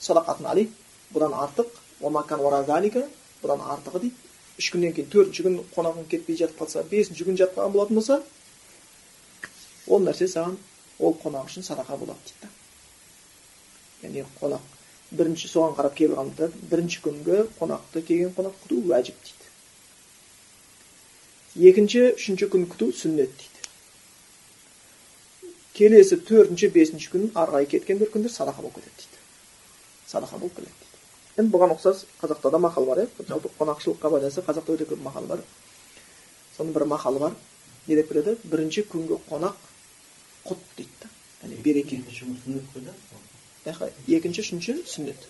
Садақатын али бұдан артық бұдан артығы дейді. Үш күннен кейін төртінші күн қонағың кетпей жатып қалса бесінші күн жатып қалған болатын болса ол нәрсе саған ол қонақ үшін садақа болады дейді да яғни қонақ бірінші соған қарап кейбір бірінші күнгі қонақты келген қонақ күту уәжіп дейді екінші үшінші күн күту сүннет дейді келесі төртінші бесінші күн ары қарай кеткен бір күндер садақа болып кетеді дейді садақа болып келеді дейді енді бұған ұқсас қазақта да мақал бар иә жалпы қонақшылыққа байланысты қазақта өте көп мақал бар соның бір мақалы бар не деп келеді бірінші күнгі қонақ құт дейді да яғни береке екінші үшінші сүннет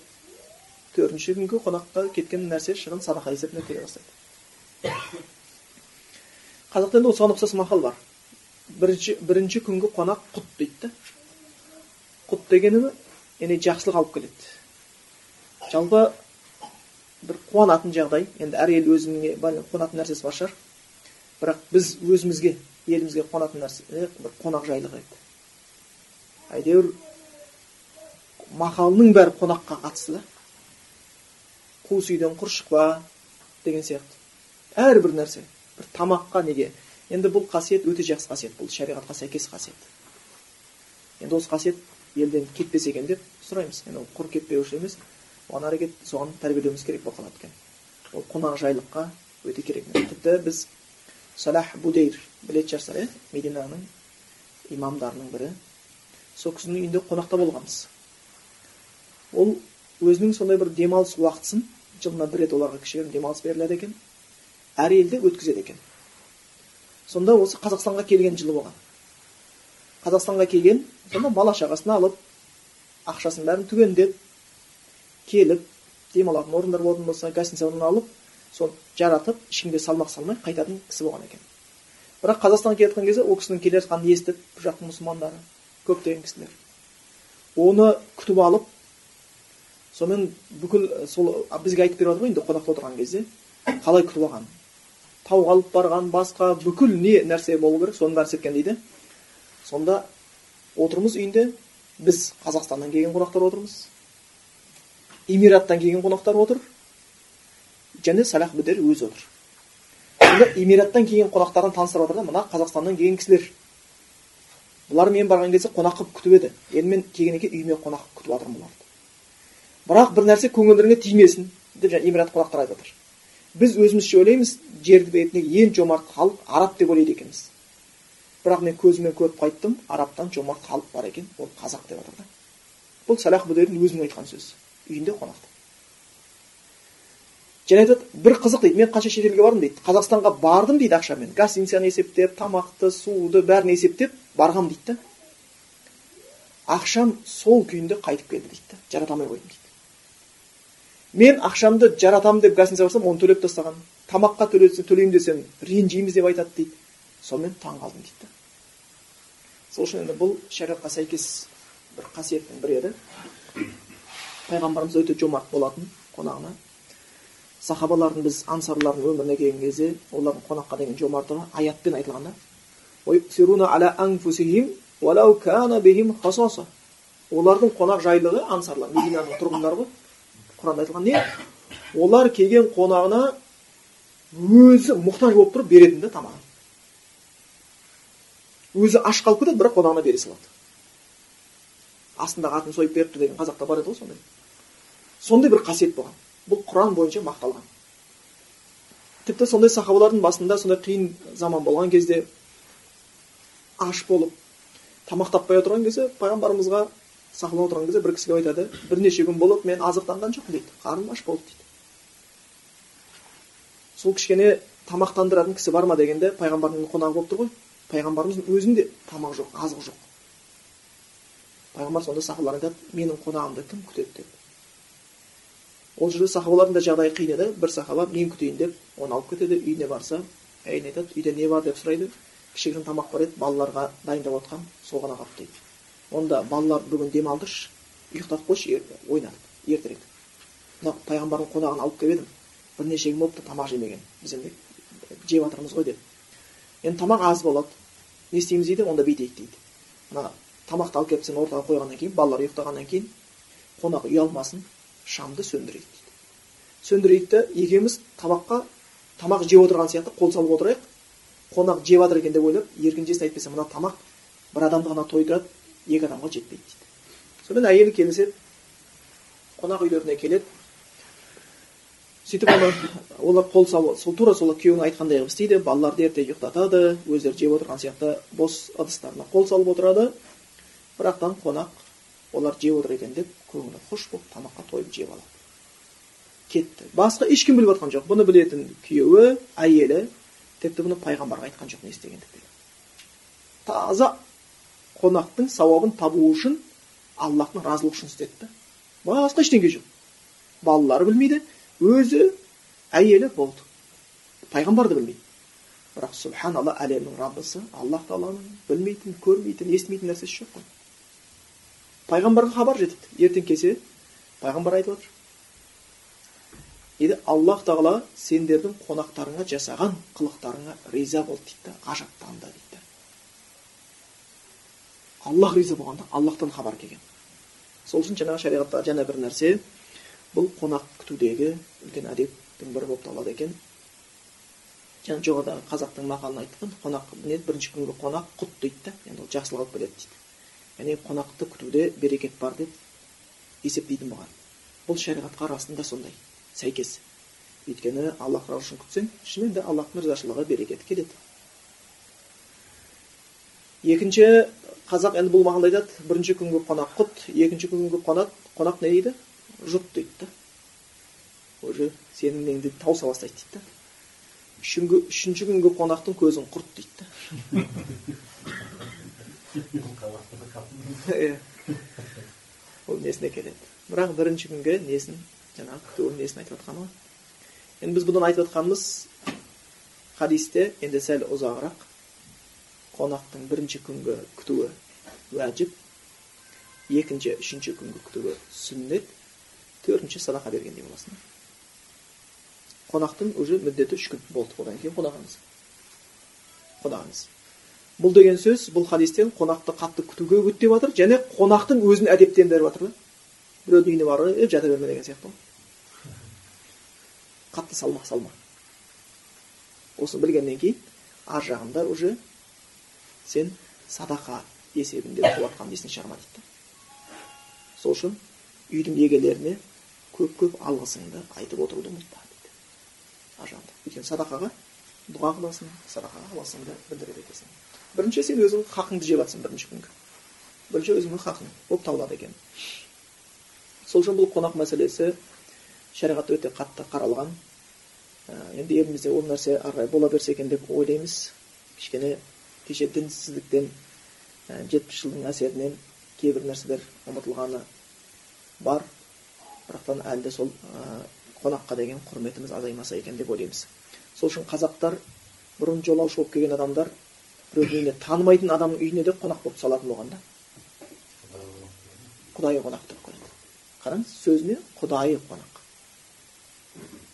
төртінші күнгі қонаққа кеткен нәрсе шығын садақа есебіне келе бастайды қазақта енді осыған ұқсас мақал бар бірінші, бірінші күнгі қонақ құт дейді да құт дегені яғни жақсылық алып келеді жалпы бір қуанатын жағдай енді әр ел өзіне қонатын нәрсесі бар шығар бірақ біз өзімізге елімізге қонатын нәрсе бір қонақжайлық еді әйтеуір мақалының бәрі қонаққа қатысты. Да қуыс үйден құр шықпа деген сияқты. Әрбір нәрсе бір тамаққа неге? Енді бұл қасиет өте жақсы қасиет бұл шариғатқа сәйкес қасиет. Енді осы қасиет елден кетпесе екен деп сұраймыз. Енді ол құр кетпеуші емес оған әрекет соған тәрбиелеуіміз керек болып қалады екен. Ол қонақжайлыққа өте керек тіпті біз салах будейр білетін шығарсыздар иә мединаның имамдарының бірі. Сол кісінің үйінде қонақта болғанбыз. Ол өзінің сондай бір демалыс уақытысын жылына бір рет оларға кішігірім демалыс беріледі екен. Әр елде өткізеді екен. Сонда осы қазақстанға келген жылы болған. Қазақстанға келген сонда бала шағасын алып ақшасын бәрін түгендеп келіп демалатын орындар болатын болса гостиницадан алып соны жаратып ешкімге салмақ салмай қайтатын кісі болған екен. Бірақ қазақстанға келе жатқан кезде ол кісінің келе жатқанын естіп бұл жақтың мұсылмандары көптеген кісілер. Оны күтіп алып сонымен бүкіл сол бізге айтып беріп жатыр ғой енді қонақта отырған кезде. Қалай күтіп алғанын тауға алып барған басқа бүкіл не нәрсе болу керек соның бәрін істеткен дейді. Сонда отырмыз үйінде біз қазақстаннан келген қонақтар отырмыз. Эмираттан келген қонақтар отыр. Және салах бідер өзі отыр. Сонда эмираттан келген қонақтарын таныстырып жатыр да мына қазақстаннан келген кісілер. Бұлар мен барған кезде қонақ қылып күтіп еді. Енді мен келгеннен кейін үйіме қонақ күтіп жатырмын бұларды. Бірақ бір нәрсе көңілдеріңе тимесін деп жаңағы эмират қонақтар айтып жатыр біз өзімізше ойлаймыз жер бетіндегі ең жомарт халық араб деп ойлайды екенбіз. Бірақ мен көзіммен көріп қайттым арабтан жомарт халық бар екен ол қазақ деп жатыр да. Бұл салах будердің өзінің айтқан сөзі үйінде қонақта және айтады бір қызық дейді мен қанша шетелге бардым дейді қазақстанға бардым дейді ақшамен гостиницаны есептеп тамақты суды бәрін есептеп барғам дейді да ақшам сол күйінде қайтып келді дейді да жарата алмай қойдым дейді. Мен ақшамды жаратамын деп гостиницаға барсам оны төлеп тастаған тамаққа төлеймін десем ренжиміз деп айтады дейді сонымен таң қалдым дейді сол үшін енді бұл шариғатқа сәйкес бір қасиеттің бірі еді пайғамбарымыз өте жомарт болатын қонағына сахабалардың біз ансарлардың өміріне келген кезде олардың қонаққа деген жомарттығы аятпен айтылған да олардың қонақ ансарлар мединаның тұрғындары ғой құранда айтылған не олар келген қонағына өзі мұқтаж болып тұрып беретін да тамағын өзі аш қалып кетеді бірақ қонағына бере салады астындағы атын сойып беріпті деген қазақта бар еді ғой сондай сондай бір қасиет болған бұл құран бойынша мақталған тіпті сондай сахабалардың басында сондай қиын заман болған кезде аш болып тамақ таппай отырған кезде пайғамбарымызға сахабалар отырған кезде бір кісі келіп айтады бірнеше күн болып мен азықтанған жоқпын дейді қарным аш болды дейді сол кішкене тамақтандыратын кісі бар ма дегенде пайғамбардың қонағы болып тұр ғой пайғамбарымыздың өзінде тамақ жоқ азығы жоқ пайғамбар сонда сахабаларға айтады менің қонағымды кім күтеді деп ол жерде сахабалардың да жағдайы қиын еді бір сахаба мен күтейін деп оны алып кетеді үйіне барса әйеліне айтады үйде не бар деп сұрайды кішігірім тамақ бар еді балаларға дайындап отқам сол ғана қалды дейді онда балалар бүгін демалдыршы ұйықтатып қойшы ойнатып ертерек. Мына пайғамбардың қонағын алып келіп едім бірнеше күн болыпты тамақ жемеген. Біз енді жеп жатырмыз ғой деп. Енді тамақ аз болады. Не істейміз дейді онда бүйтейік дейді. Мына тамақты алып келіп сен ортаға қойғаннан кейін балалар ұйықтағаннан кейін қонақ ұялмасын шамды сөндірейік дейді. Сөндірейік та екеуміз табаққа тамақ жеп отырған сияқты қол салып отырайық. Қонақ жеп жатыр екен деп ойлап еркін әйтпесе мына тамақ бір адамды ғана тойдырады екі адамға жетпейді дейді сонымен әйелі келіседі қонақ үйлеріне келеді сөйтіп ана олар қол сол тура сол күйеуінің айтқандай қылып істейді балаларды ерте ұйықтатады өздері жеп отырған сияқты бос ыдыстарына қол салып отырады бірақтан қонақ олар жеп отыр екен деп көңілі хош болып тамаққа тойып жеп алады кетті басқа ешкім біліп жатқан жоқ бұны білетін күйеуі әйелі тіпті бұны пайғамбарға айтқан жоқ не істегендіктерін таза қонақтың сауабын табу үшін аллахтың разылығы үшін істеді да басқа ештеңе жоқ. Балалары білмейді өзі әйелі болды. Пайғамбар да білмейді. Бірақ субханалла әлемнің раббысы аллах тағаланың білмейтін көрмейтін естімейтін нәрсесі жоқ қой. Пайғамбарға хабар жетіпті. Ертең келсе пайғамбар айтып отыр. Дейді аллах тағала сендердің қонақтарыңа жасаған қылықтарыңа риза болды дейді да ғажаптанды дейді. Аллах риза болғанда аллахтан хабар келген. Сол үшін жаңағы шариғатта жаңа бір нәрсе бұл қонақ күтудегі үлкен әдептің бірі болып табылады екен. Жаңа жоғарыдағы қазақтың мақалын айтқан қонақ не бірінші күнгі қонақ құт дейді да енді ол жақсылық алып келеді дейді. Яғни қонақты күтуде берекет бар деп есептейтін болған. Бұл шариғатқа расында сондай сәйкес. Өйткені аллах разы үшін күтсең шынымен де аллахтың ризашылығы берекеті келеді. Екінші қазақ енді бұл мақалда айтады бірінші күнгі қонақ құт екінші күнгі қонақ қонақ не дейді? Жұт дейді да. Уже сенің неңді тауыса бастайды дейді да. Үшінші күнгі қонақтың көзін құрт дейді да. Иә. Ол несіне келеді? Бірақ бірінші күнгі несін жаңағы күтуін несін айтып жатқаны ғой? Енді біз бұдан айтып жатқанымыз хадисте енді сәл ұзағырақ. Қонақтың бірінші күнгі күтуі уәжіп екінші үшінші күнгі күтуі сүннет төртінші садақа бергендей боласың қонақтың уже міндеті үш күн болды одан кейін қонағыңыз қонағыңыз бұл деген сөз бұл хадистен қонақты қатты күтуге үгіттеп жатыр және қонақтың өзін әдептендіріп жатыр да біреудің үйіне барып жата берме деген сияқты ғой қатты салма салма осыны білгеннен кейін ар жағында уже сен садақа есебінде жатқан несін шығарма дейді сол үшін үйдің егелеріне көп көп алғысыңды айтып отыруды ұмытпа дейді. Жағында өйткені садақаға дұға қыласың садақаға алғысыңды білдіреді екенсің бірінші сен өзің хақыңды жеп жатрсың бірінші күнгі. Бірінші өзіңнің хақың болып табылады екен. Сол үшін бұл қонақ мәселесі шариғатта өте қатты қаралған. Ә, енді елімізде ол нәрсе ары бола берсе екен деп ойлаймыз. Кішкене кеше дінсіздіктен жетпіс жылдың әсерінен кейбір нәрселер ұмытылғаны бар. Бірақтан әлі де сол ә, қонаққа деген құрметіміз азаймаса екен деп ойлаймыз. Сол үшін қазақтар бұрын жолаушы болып келген адамдар біреудің үйіне танымайтын адамның үйіне де қонақ болып салатын болған да құдайы қонақ деп қояды. Қараңыз сөзіне құдайы қонақ.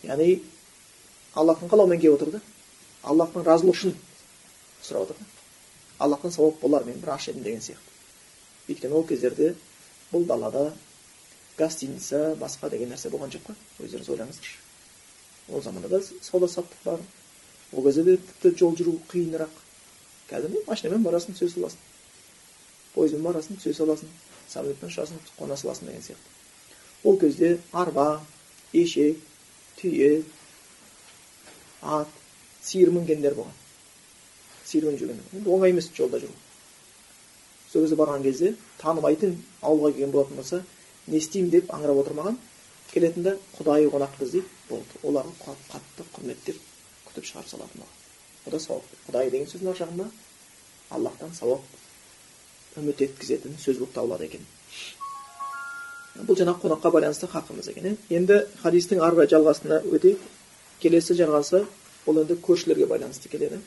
Яғни аллахтың қалауымен келіп отыр да аллахтың разылығы үшін сұрап отыр аллахтан сауап болар мен бір деген сияқты. Өйткені ол кездерде бұл далада гостиница басқа деген нәрсе болған жоқ қой өздеріңіз ойлаңыздаршы. Ол заманда да сауда саттық бар. Ол кезде де тіпті жол жүру қиынырақ. Не машинамен барасың түсе саласың. Пойызбен барасың түсе саласың. Самолетпен ұшасың қона саласың деген сияқты. Ол кезде арба ешек түйе ат сиыр мінгендер болған. Сиырмен жүрген енді оңай емес жолда жүру. Сол кезде барған кезде танымайтын ауылға келген болатын болса не істеймін деп аңырап отырмаған келетін да құдайы қонақпыз дейді болды. Оларды қатты құрметтеп күтіп шығарып салатын ол да сауап. Құдай деген сөздің ар жағында аллахтан сауап үміт еткізетін сөз болып табылады екен. Бұл жаңағы қонаққа байланысты хақымыз екен енді хадистің ары қарай жалғасына өтейік. Келесі жалғасы ол енді көршілерге байланысты келеді.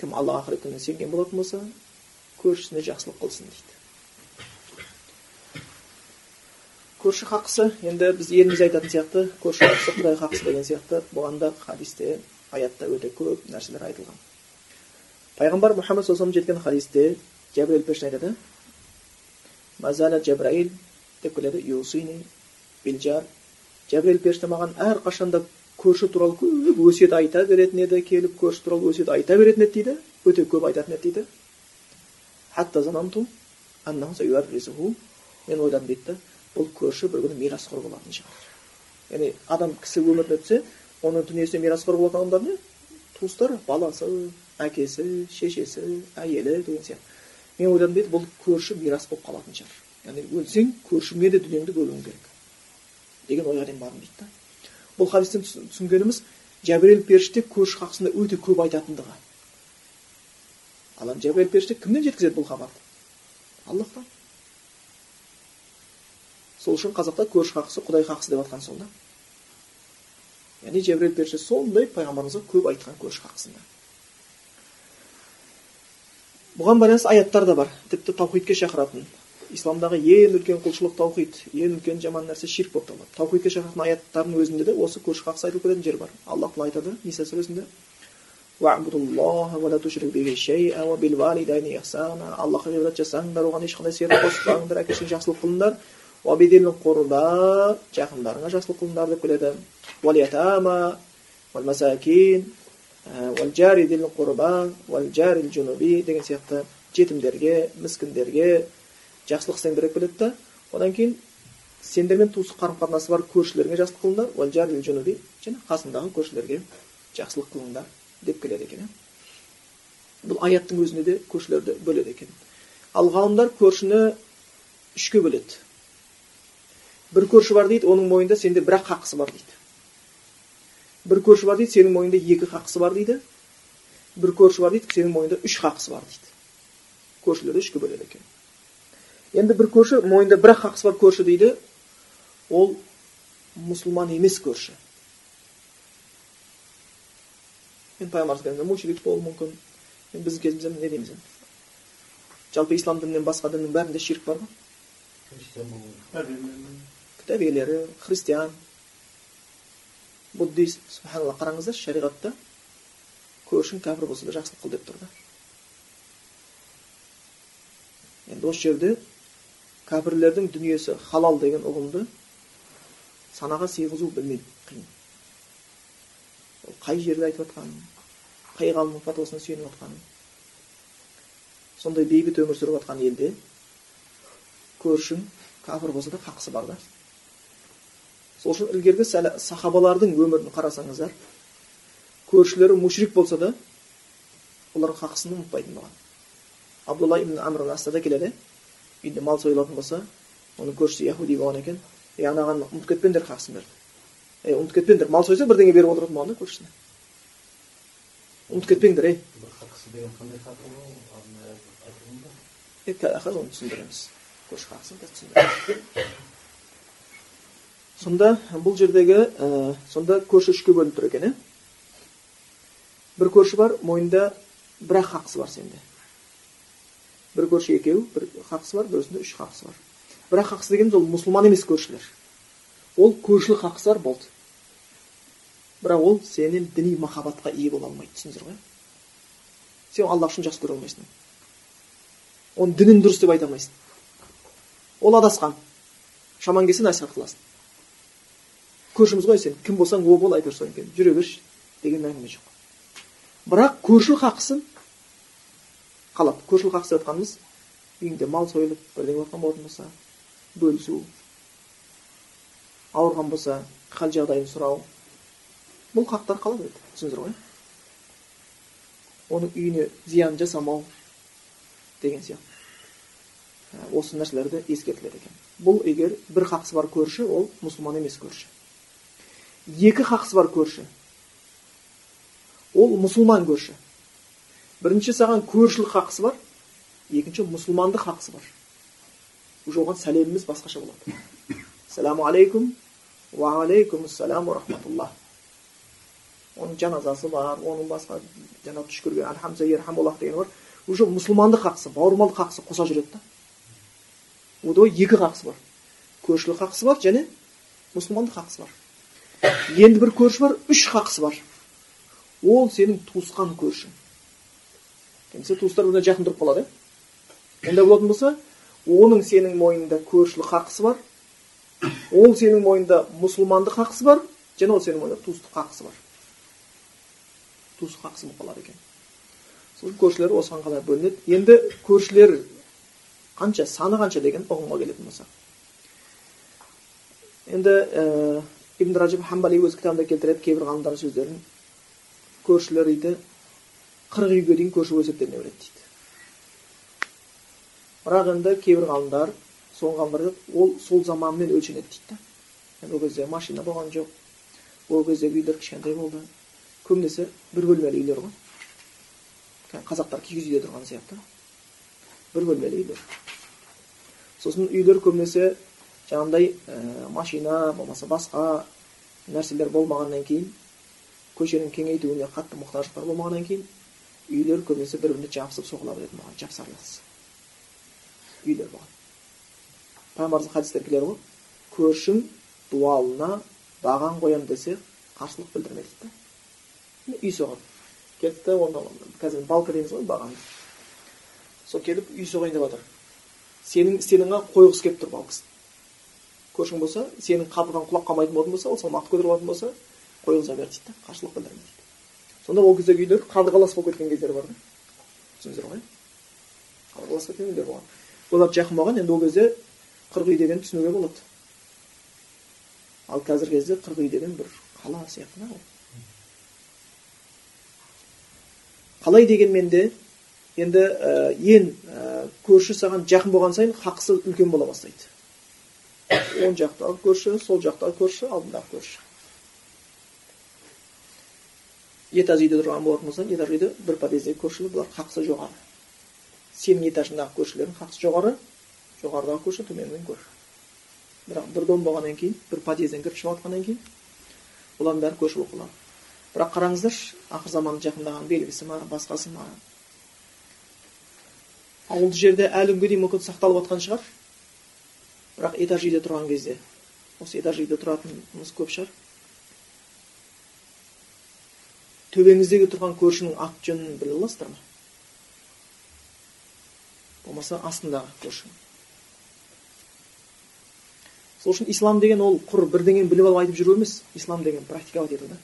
Кім алла ақырет күніне сенген болатын болса көршісіне жақсылық қылсын дейді көрші хақысы енді біз еліміз айтатын сияқты көрші хақысы құдай хақысы деген сияқты бұған да хадисте аятта өте көп нәрселер айтылған пайғамбар мұхаммад саллаллаху жеткен хадисте жәбірел періште айтады мазала жәбраил деп келеді юсини билжар жәбірел періште маған әрқашанда көрші туралы көп өсиет айта беретін еді келіп көрші туралы өсиет айта беретін еді дейді. Өте көп айтатын еді дейді. Мен ойладым дейді да бұл көрші бір күні мирасқор болатын шығар. Яғни адам кісі өміріне өтсе оның дүниесіне мирасқор болатын адамдар не? Туыстары баласы әкесі шешесі әйелі деген сияқты. Мен ойладым дейді бұл көрші мирас болып қалатын шығар. Яғни өлсең көршіңе де дүниеңді бөлуің керек. Деген ойға дейін бардым дейді да бұл хадистен түсінгеніміз жәбірел періште көрші хақысында өте көп айтатындығы. Ал жәбірел періште кімнен жеткізеді бұл хабарды? Аллахтан. Сол үшін қазақта көрші хақысы құдай хақысы деп жатқан сол да яғни жәбірел періште сондай пайғамбарымызға көп айтқан көрші хақысында бұған байланысты аяттар да бар. Тіпті таухидке шақыратын исламдағы ең үлкен құлшылық таухид ең үлкен жаман нәрсе ширк болып табылады. Таухидке шақыратын аяттардың өзінде де осы көрші хақысы айтылып кететін жер бар. Алла тағала айтады ниса сүресінде аллахқа ғибадат жасаңдар оған ешқандай серік қоспаңдар әке жақсылық қылыңдар. Жақындарыңа жақсылық қылыңдар деп келеді. Джунуби деген сияқты жетімдерге міскіндерге жақсылық істеңдер деп келеді да одан кейін сендермен туысқан қарым қатынасы бар көршілеріңе жақсылық қылыңдар және қасыңдағы көршілерге жақсылық қылыңдар деп келеді екен бұл аяттың өзінде де көршілерді бөледі екен ал ғалымдар көршіні үшке бөледі бір көрші бар дейді оның мойнында сенде бір ақ хақысы бар дейді бір көрші бар дейді сенің мойныңда екі хақысы бар дейді бір көрші бар дейді сенің мойныңда үш хақысы бар дейді көршілерді үшке бөледі екен енді бір көрші мойнында бір ақ хақысы бар көрші дейді ол мұсылман емес көрші енді пайғамбарымыз мушрик болуы мүмкін енді біздің кезімізде не дейміз енді жалпы ислам дінінен басқа діннің бәрінде ширк бар ғой кітап иелері христиан буддист субханалла қараңыздаршы шариғатта көршің кәпір болса да жақсылық қыл деп тұр да енді осы жерде кәпірлердің дүниесі халал деген ұғымды санаға сыйғызу білмеймін қиын ол қай жерде айтып жатқанын қай ғалымның фатуасына сүйеніп жатқанын сондай бейбіт өмір сүріп жатқан елде көршің кәпір болса да хақысы бар да сол үшін ілгергі сахабалардың өмірін қарасаңыздар көршілері мушрик болса да олардың хақысын ұмытпайтын болған абдулла ибн амр келеді үйінде мал сойылатын болса оның көршісі яхуди болған екен е анаған ұмытып кетпеңдер хақысын берді е ұмытып кетпеңдер мал сойса бірдеңе беріп отыратын болған да көршісіне ұмытып кетпеңдер ей қазір оны түсіндіреміз көрші хақысын түсіндіреміз сонда бұл жердегі ә, сонда көрші үшке бөлініп тұр екен иә бір көрші бар мойнында бір ақ хақысы бар сенде бір көрші екеу бір хақысы бар біреусінде үш хақысы бар бірақ хақысы дегеніміз ол мұсылман емес көршілер ол көршілік хақысы бар болды бірақ ол сенен діни махаббатқа ие бола алмайды түсіндіңіздер ғой сен алла үшін жақсы көре алмайсың оның дінін дұрыс деп айта алмайсың ол адасқан шаман келсе насихат қыласың көршіміз ғой сен кім болсаң о бол бер содан кейін жүре берші деген әңгіме жоқ бірақ көршілік хақысын қалады. Көршілік хақысы деп жатқанымыз үйіңде мал сойылып бірдеңе жатқан болатын болса бөлісу ауырған болса хал жағдайын сұрау. Бұл хақтар қалады еді түсіндіңіздер ғой? Оның үйіне зиян жасамау деген сияқты. Осы нәрселерді ескертіледі екен. Бұл егер бір хақысы бар көрші ол мұсылман емес көрші. Екі хақысы бар көрші. Ол мұсылман көрші. Бірінші саған көршілік хақысы бар. Екінші мұсылмандық хақысы бар. Уже оған сәлеміміз басқаша болады. Ассаламу алейкум уағалейкум ассалам рахматуллах оның жаназасы бар оның басқа жаңағы түш көрген альхамза ерхамуллах дегені бар. Уже мұсылмандық хақысы бауырмалдық хақысы қоса жүреді да. Ода екі хақысы бар. Көршілік хақысы бар және мұсылмандық хақысы бар. Енді бір көрші бар үш хақысы бар. Ол сенің туысқан көршің. Немесе туыстар біріне жақын тұрып қалады иә ондай болатын болса оның сенің мойнында көршілік хақысы бар ол сенің мойнында мұсылмандық хақысы бар және ол сенің мойнында туыстық хақысы бар туыстық хақысы болып қалады екен сол көршілер осыған қалай бөлінеді енді көршілер қанша саны қанша деген ұғымға келетін болсақ енді ибн хамбали өз кітабында келтіреді кейбір ғалымдардың сөздерін көршілер дейді қырық үйге дейін көрші есептеліне береді дейді бірақ енді кейбір ғалымдар соңғы ғалымдар ол сол заманмен өлшенеді дейді енді ол кезде машина болған жоқ ол кездегі үйлер кішкентай болды. Көбінесе бір бөлмелі үйлер ғой. Қазақтар киіз үйде тұрған сияқты. Бір бөлмелі үйлер. Сосын үйлер көбінесе жаңағындай ә, машина болмаса басқа нәрселер болмағаннан кейін көшенің кеңейтуіне қатты мұқтаждықтар болмағаннан кейін үйлер көбінесе бір біріне жабысып соғыла беретін болған жапсарлас үйлер болған пайғамбарымыздың хадистері келеді ғой көршің дуалына баған қоямын десе қарсылық білдірме дейді да үй соғады да оны қазір балка дейміз ғой баған сол келіп үй соғайын деп жатыр сенің істегеніңе қойғысы келіп тұр балкісін көршің болса сенің қабырғаң құлап қалмайтын болатын болса ол салмақты көтеріп алатын болса қойғыза бер дейді да қарсылық білдірме дейді сонда ол кездегі үйлер қабырғалас болып кеткен кездер бар да. Түсіндіңіздер ғой? Қабырғалас кеткен үйлер болған. Олар жақын болған енді ол кезде қырық үй деген түсінуге болады. Ал қазіргі кезде қырық үй деген бір қала сияқты да ол. Қалай дегенмен де енді ә, ең ә, көрші саған жақын болған сайын хақысы үлкен бола бастайды. Оң жақтағы көрші сол жақтағы көрші алдындағы көрші. Этаж үйде тұрған болатын болса этаж үйде бір подъездегі көршілер бұлар хақысы жоғары сенің этажыңдағы көршілердің хақысы жоғары жоғарыдағы көрші төменгі көрші бірақ бір дом болғаннан кейін бір подъезден кіріп шығып жатқаннан кейін олардың бәрі көрші болып қалады бірақ қараңыздаршы ақыр заман жақындаған белгісі ма басқасы ма ауылды жерде әлі күнге дейін мүмкін сақталып жатқан шығар бірақ этаж үйде тұрған кезде осы этаж үйде тұратынымыз көп шығар төбеңіздегі тұрған көршінің аты жөнін біле аласыздар ма? Болмаса астындағы көрші сол үшін ислам деген ол құр бірдеңені біліп алып айтып жүру емес ислам деген практиковать ету да.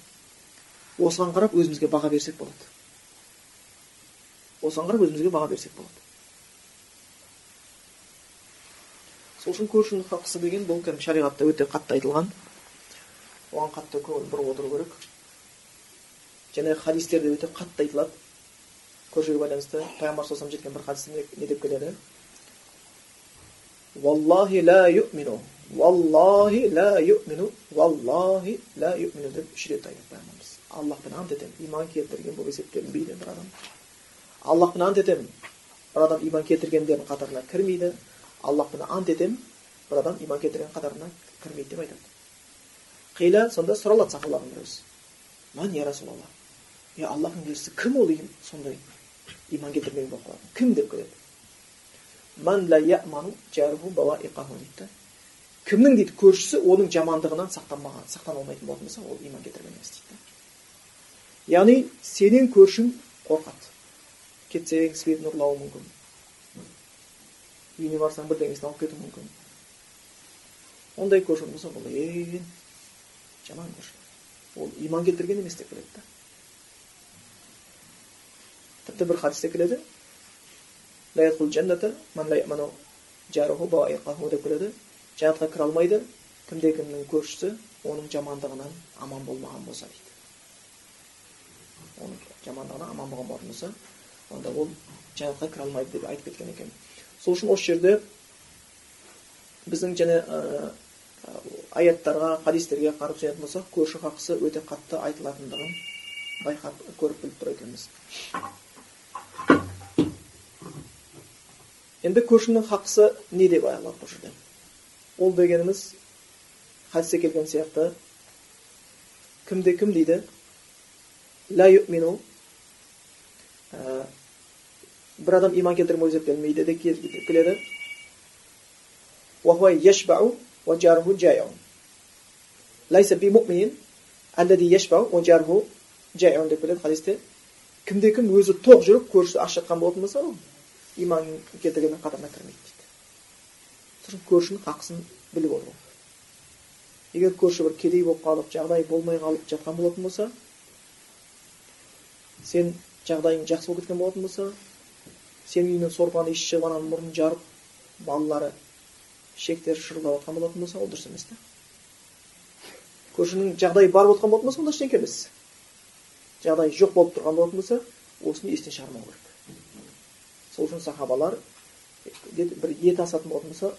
Осыған қарап өзімізге баға берсек болады. Осыған қарап өзімізге баға берсек болады. Сол үшін көршінің хақысы деген бұл кәдімгі шариғатта өте қатты айтылған. Оған қатты көңіл бұрып отыру керек. Және хадистерде өте қатты айтылады көршіге байланысты пайғамбар саллаллаху жеткен бір хадисте не деп келеді валлахи ла юмину валлахи ла юмину валлахи ла юмину деп үш рет айтады пайғамбарымыз аллахпен ант етемін иман келтірген болып есептелінбейді бір адам аллахпен ант етемін бір адам иман келтіргендердің қатарына кірмейді аллахпен ант етемін бір адам иман келтірген қатарына кірмейді деп айтады қила сонда сұралады сахабалардың біреусі ман я е аллахтың елшісі кім ол деген сондай иман келтірмеген болып қалады кім деп дейді кімнің дейді көршісі оның жамандығынан сақтанбаған сақтана алмайтын болатын болса ол иман келтірген емес дейді яғни сенен көршің қорқады кетсең светін ұрлауы мүмкін үйіне барсаң бірдеңесін алып кетуі мүмкін ондай көршің болса бұл ең жаман көрші ол иман келтірген емес деп келеді да тіпті бір хадисте келеді деп келеді жәннатқа кіре алмайды кімде кімнің көршісі оның жамандығынан аман болмаған болса дейді оның жамандығынан аман болған болатын болса онда ол жәннатқа кіре алмайды деп айтып кеткен екен сол үшін осы жерде біздің және ә, аяттарға хадистерге қарап түсінетін болсақ көрші хақысы өте қатты айтылатындығын байқап көріп біліп тұр екенбіз енді көршінің хақысы не деп айтылады бұл жерде ол дегеніміз хадисте келген сияқты кімде кім дейді ла юмину ә, бір адам иман келтірмей деп келмейді деп келеді деп келеді хадисте кімде кім өзі тоқ жүріп көршісі аш жатқан болатын болса ол иман келтіргеннің қатарына кірмейді дейді көршінің хақысын біліп отыру егер көрші бір кедей болып қалып жағдайы болмай қалып жатқан болатын болса сен жағдайың жақсы болып кеткен болатын болса сенің үйіңнен сорпаны шығып ананың мұрнын жарып балалары ішектері шырылдап жатқан болатын болса ол дұрыс емес та көршінің жағдайы бар болып болатын болса онда ештеңке емес жағдайы жоқ болып тұрған болатын болса осыны естен шығармау керек. Сол үшін сахабалар бір ет асатын болатын болса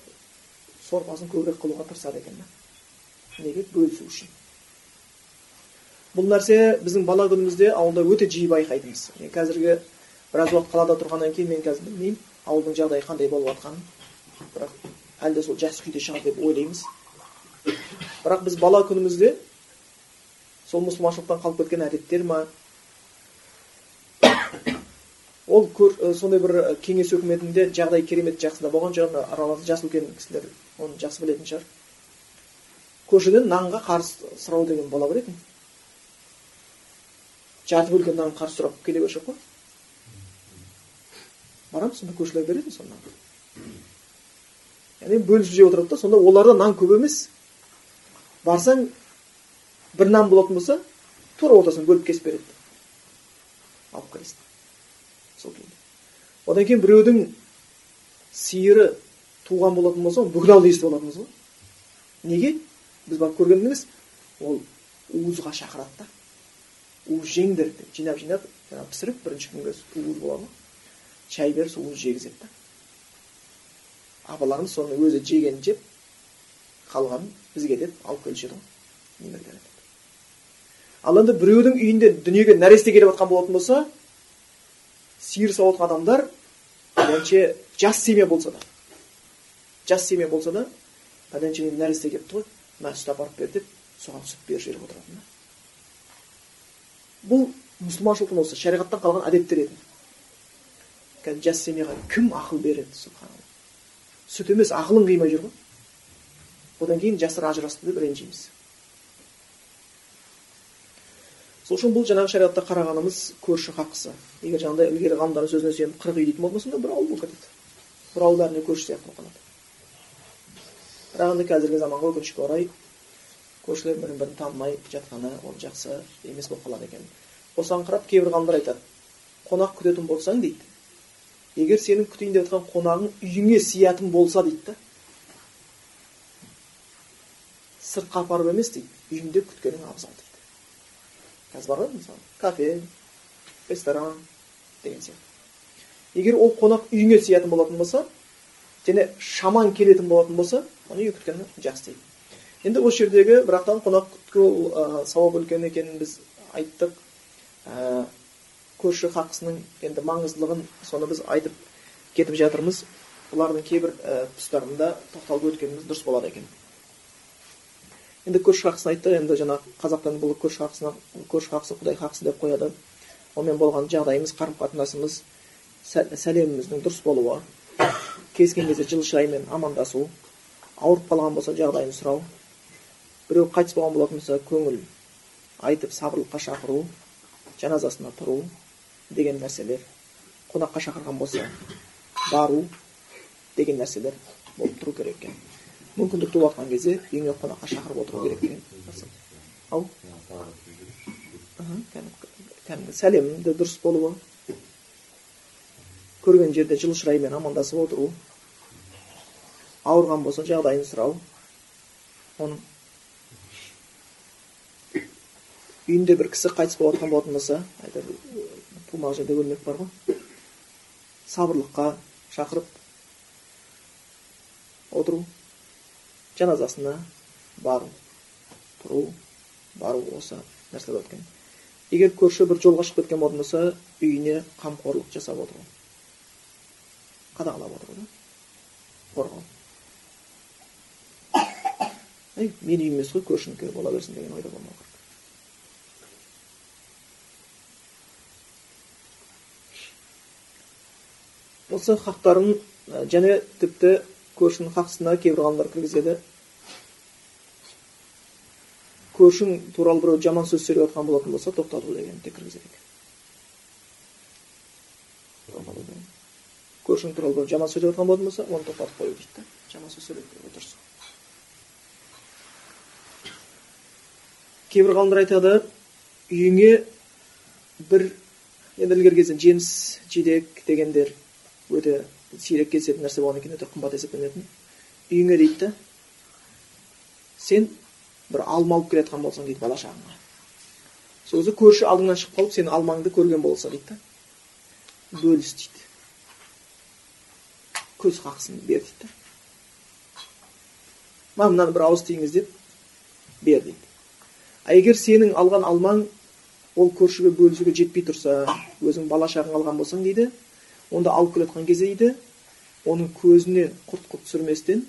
сорпасын көбірек қылуға тырысады екен да неге бөлісу үшін бұл нәрсе біздің бала күнімізде ауылда өте жиі байқайтынбыз қазіргі біраз уақыт қалада тұрғаннан кейін мен қазір білмеймін ауылдың жағдайы қандай болып жатқанын бірақ әлі де сол жақсы күйде шығар деп ойлаймыз бірақ біз бала күнімізде сол мұсылманшылықтан қалып кеткен әдеттер ма ол көр, сондай бір кеңес өкіметінде жағдай керемет жақсыда болған жаңа аралас жас үлкен кісілер оны жақсы білетін шығар. Көршіден нанға қарыз сұрау деген бола беретін жарты бөлген нан қарыз сұрап келе беруші қой. Барамыз сонда көршілер беретін сол яғни бөлісіп жеп отырады да сонда оларда нан көп емес. Барсаң бір нан болатын болса тура ортасынан бөліп кесіп береді. Алып келесің одан кейін біреудің сиыры туған болатын болса бүкіл ауылда естіп алатынбыз ғой. Неге? Біз барып көрген ол уызға шақырады да. Уыз жеңдер деп жинап жинап жаңағы пісіріп бірінші күнге уыз болады ғой. Шай беріп сол уыз жегізеді да. Апаларымыз соны өзі жегенін жеп қалғанын бізге деп алып келуші еді ғой. Ал енді біреудің үйінде дүниеге нәресте келіп жатқан болатын болса сиыр сауатын адамдар пәленше жас семья болса да жас семья болса да пәленше нәресте келіпті ғой? Мына сүт апарып бер деп соған сүт беріп жіберіп отыратын да бұл мұсылманшылықтың осы шариғаттан қалған әдеттер еді. Қазір жас семьяға кім ақыл береді субханалла? Сүт емес ақылын қимай жүр ғой. Одан кейін жастар ажырасты деп ренжиміз. Сол үшін бұл жаңағы шариғатта қарағанымыз көрші хақысы егер жаңағыдай ілгері ғалымдардың сөзіне сүйеніп қырық үй дейтін болатын болса бір ауыл болып кетеді. Бір ауыл бәріне көрші сияқты болып қалады. Бірақ енді қазіргі заманға өкінішке орай көршілер бірін бірін танымай жатқаны ол жақсы емес болып қалады екен. Осыған қарап кейбір ғалымдар айтады қонақ күтетін болсаң дейді. Егер сенің күтейін деп жатқан қонағың үйіңе сыятын болса дейді да. Сыртқа апарып емес дейді. Үйіңде күткенің абзал дейді. Ғой мысалы кафе ресторан деген сияқты. Егер ол қонақ үйіңе сыятын болатын болса және шаман келетін болатын болса оны үй күткені жақсы дейді. Енді осы жердегі бірақтан қонақ күту ә, сауап үлкен екенін біз айттық. Ә, көрші хақысының енді маңыздылығын соны біз айтып кетіп жатырмыз. Бұлардың кейбір ә, тұстарында тоқталып өткеніміз дұрыс болады екен. Енді көрші хақысын айтты енді жаңағы қазақтан бұл көрші хақысына көрші хақысы құдай хақысы деп қояды онымен болған жағдайымыз қарым қатынасымыз сәлеміміздің дұрыс болуы кез келген кезде жылы шыраймен амандасу ауырып қалған болса жағдайын сұрау біреу қайтыс болған болатын болса көңіл айтып сабырлыққа шақыру жаназасына тұру деген нәрселер қонаққа шақырған болса бару деген нәрселер болып тұру керек екен мүмкіндік туып жатқан кезде үйіңе қонаққа шақырып отыру керек екен ау кәдімгі сәлемді дұрыс болуы көрген жерде жылы шыраймен амандасып отыру ауырған болса жағдайын сұрау оның үйінде бір кісі қайтыс болып жатқан болатын болса әйтеуір тумақ жерде өлмек бар ғой сабырлыққа шақырып отыру жаназасына бару тұру бару осы нәрсе болады екен егер көрші бір жолға шығып кеткен болатын болса үйіне қамқорлық жасап отыру қадағалап отыру да қорғау ей менің үйім емес қой көршінікі бола берсін деген ойда болмау керек осы хақтарын және тіпті көршінің хақысына кейбір ғалымдар кіргізеді. Көршің туралы біреу жаман сөз сөйлеп жатқан болатын болса тоқтату дегенді де кіргізеді. Екен көршің туралы біреу жаман сөйлеп жатқан болатын болса оны тоқтатып қою дейді да жаман сөз сөйлеп дұрыс кейбір ғалымдар айтады үйіңе бір енді ілгергі кезде жеміс жидек дегендер өте сирек кездесетін нәрсе болғаннан кейін өте қымбат есептелінетін үйіңе дейді да сен бір алма алып келе жатқан болсаң дейді бала шағаңа. Сол кезде көрші алдыңнан шығып қалып сенің алмаңды көрген болса дейді да бөліс дейді. Көз қақсын бер дейді да мына мынаны бір ауыз тиіңіз деп бер дейді. А егер сенің алған алмаң ол көршіге бөлісуге жетпей тұрса өзің бала шағаң алған болсаң дейді онда алып келе жатқан кезде дейді оның көзіне құрт құрт түсірместен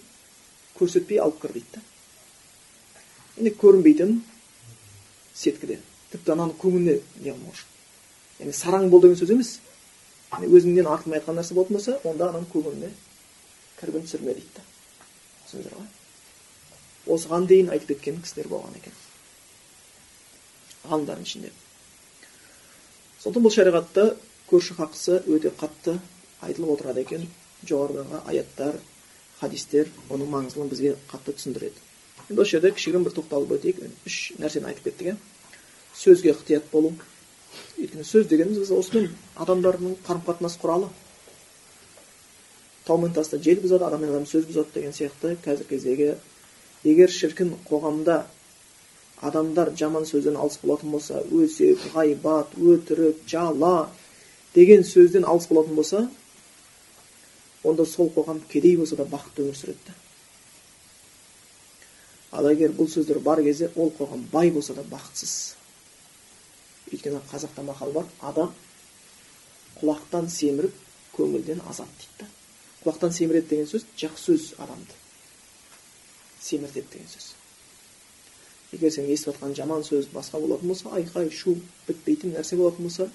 көрсетпей алып кір дейді енді көрінбейтін сеткіде тіпті ананың көңіліне не қылмау яғни сараң бол деген сөз емес. Яғни өзіңнен артылмай жатқан нәрсе болатын болса онда ананың көңіліне кірбің түсірме дейді түсіндіңіздер ғой? Осыған дейін айтып кеткен кісілер болған екен. Ғалымдардың ішінде. Сондықтан бұл шариғатта көрші хақысы өте қатты айтылып отырады екен. Жоғарыдағы аяттар хадистер оның маңыздылығын бізге қатты түсіндіреді. Енді осы жерде кішігірім бір тоқталып өтейік. Үш нәрсені айтып кеттік иә сөзге ықтият болу. Өйткені сөз дегеніміз осымен адамдардың қарым қатынас құралы. Тау мен таста жел бұзады адам мен адам сөз бұзады деген сияқты. Қазіргі кездегі егер шіркін қоғамда адамдар жаман сөзден алыс болатын болса өсек ғайбат өтірік жала деген сөзден алыс болатын болса онда сол қоғам кедей болса да бақытты өмір сүреді ал егер бұл сөздер бар кезде ол қоғам бай болса да бақытсыз. Өйткені қазақта мақал бар адам құлақтан семіріп көңілден азат дейді құлақтан семіреді деген сөз жақсы сөз адамды семіртеді деген сөз. Егер сен естіп жатқан жаман сөз басқа болатын болса айқай шу бітпейтін нәрсе болатын болса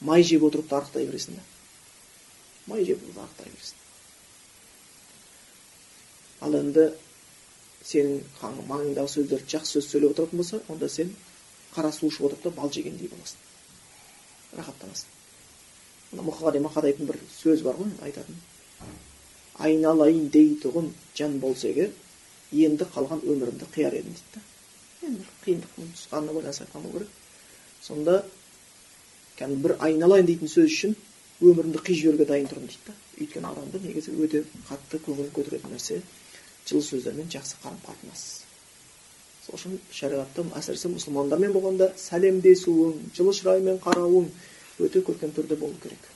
май жеп отырып та арықтай бересің да. Май жеп отырып арықтай бересің. Ал енді сенің маңыңдағы сөздер жақсы сөз сөйлеп отыратын болса онда сен қара су ішіп отырып та бал жегендей боласың. Рахаттанасың. Мына мұқағали мақатайдың бір сөзі бар ғой айтатын. Айналайын дейтұғын жан болса егер енді қалған өмірімді қияр едім дейді да. Енді бір қиындықтың туысқанына байланысты айтқан болу керек. Сонда кәдімгі бір айналайын дейтін сөз үшін өмірімді қиып жіберуге дайын тұрмын дейді да өйткені адамды негізі өте қатты көңілін көтеретін нәрсе жылы сөздермен жақсы қарым қатынас сол үшін шариғатта әсіресе мұсылмандармен болғанда сәлемдесуің жылы шыраймен қарауың өте көркем түрде болу керек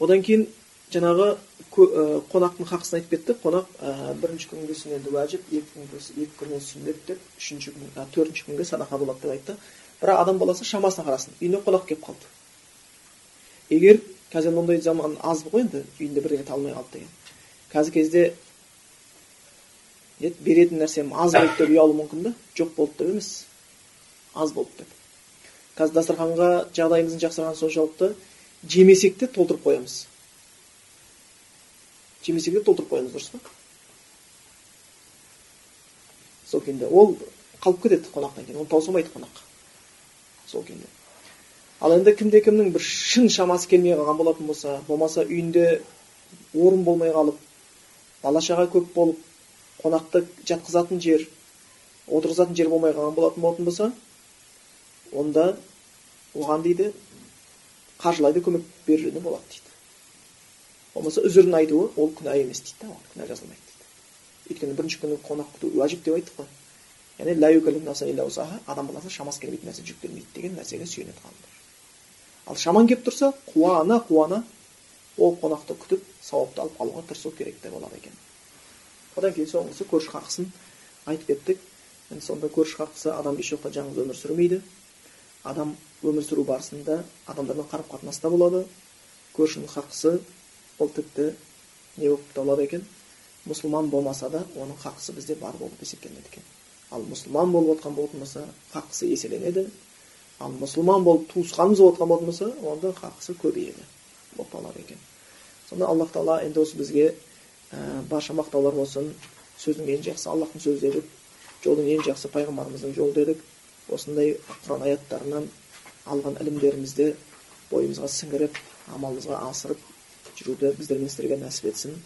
одан кейін жаңағы қонақтың хақысын айтып кеттік қонақ ә, бірінші күнге сүннеті уәжіп екі күнге екі күннен сүннет деп үшінші күн төртінші күнге садақа болады деп айтты бірақ адам баласы шамасына қарасын үйіне қонақ келіп қалды егер қазір мұндай заман аз ғой енді үйінде бірдеңе табылмай қалды деген қазіргі кезде беретін нәрсем аз болды деп ұялу мүмкін да жоқ болды деп емес аз болды деп қазір дастарханға жағдайымыздың жақсарғаны соншалықты жемесек те толтырып қоямыз жемесек те толтырып қоямыз дұрыс па сол күйінде ол қалып кетеді қонақтан кейін оны таусылмайды қонақ сол күйінде. Ал енді кімде кімнің бір шын шамасы келмей қалған болатын болса болмаса үйінде орын болмай қалып бала шаға көп болып қонақты жатқызатын жер отырғызатын жер болмай қалған болатын болатын болса онда оған дейді қаржылай да көмек беруіне болады дейді. Болмаса үзірін айтуы ол күнә емес дейді да оған күнә жазылмайды дейді. Өйткені бірінші күні қонақ күту уәжіп деп айттық қой. Яғни адам баласына шамасы келмейтін нәрсе жүктелмейді деген нәрсеге сүйенеді ғалымдар ал шаман келіп тұрса қуана қуана ол қонақты күтіп сауапты алып қалуға тырысу керек деп болады екен одан кейін соңғысы көрші хақысын айтып кеттік енді сонда көрші хақысы адам еш уақытта жалғыз өмір сүрмейді адам өмір сүру барысында адамдармен қарым қатынаста болады көршінің хақысы ол тіпті не болып табылады екен мұсылман болмаса да оның хақысы бізде бар болып есептелінеді екен ал мұсылман болып отқан болатын болса хақысы еселенеді. Ал мұсылман болып туысқанымыз болып отқан болатын болса онда хақысы көбейеді. Болып табылады екен. Сонда аллах тағала енді осы бізге ә, барша мақтаулар болсын сөздің ең жақсы аллахтың сөзі дедік жолдың ең жақсы пайғамбарымыздың жолы дедік. Осындай құран аяттарынан алған ілімдерімізді бойымызға сіңіріп амалымызға асырып жүруді біздермен сіздерге нәсіп етсін.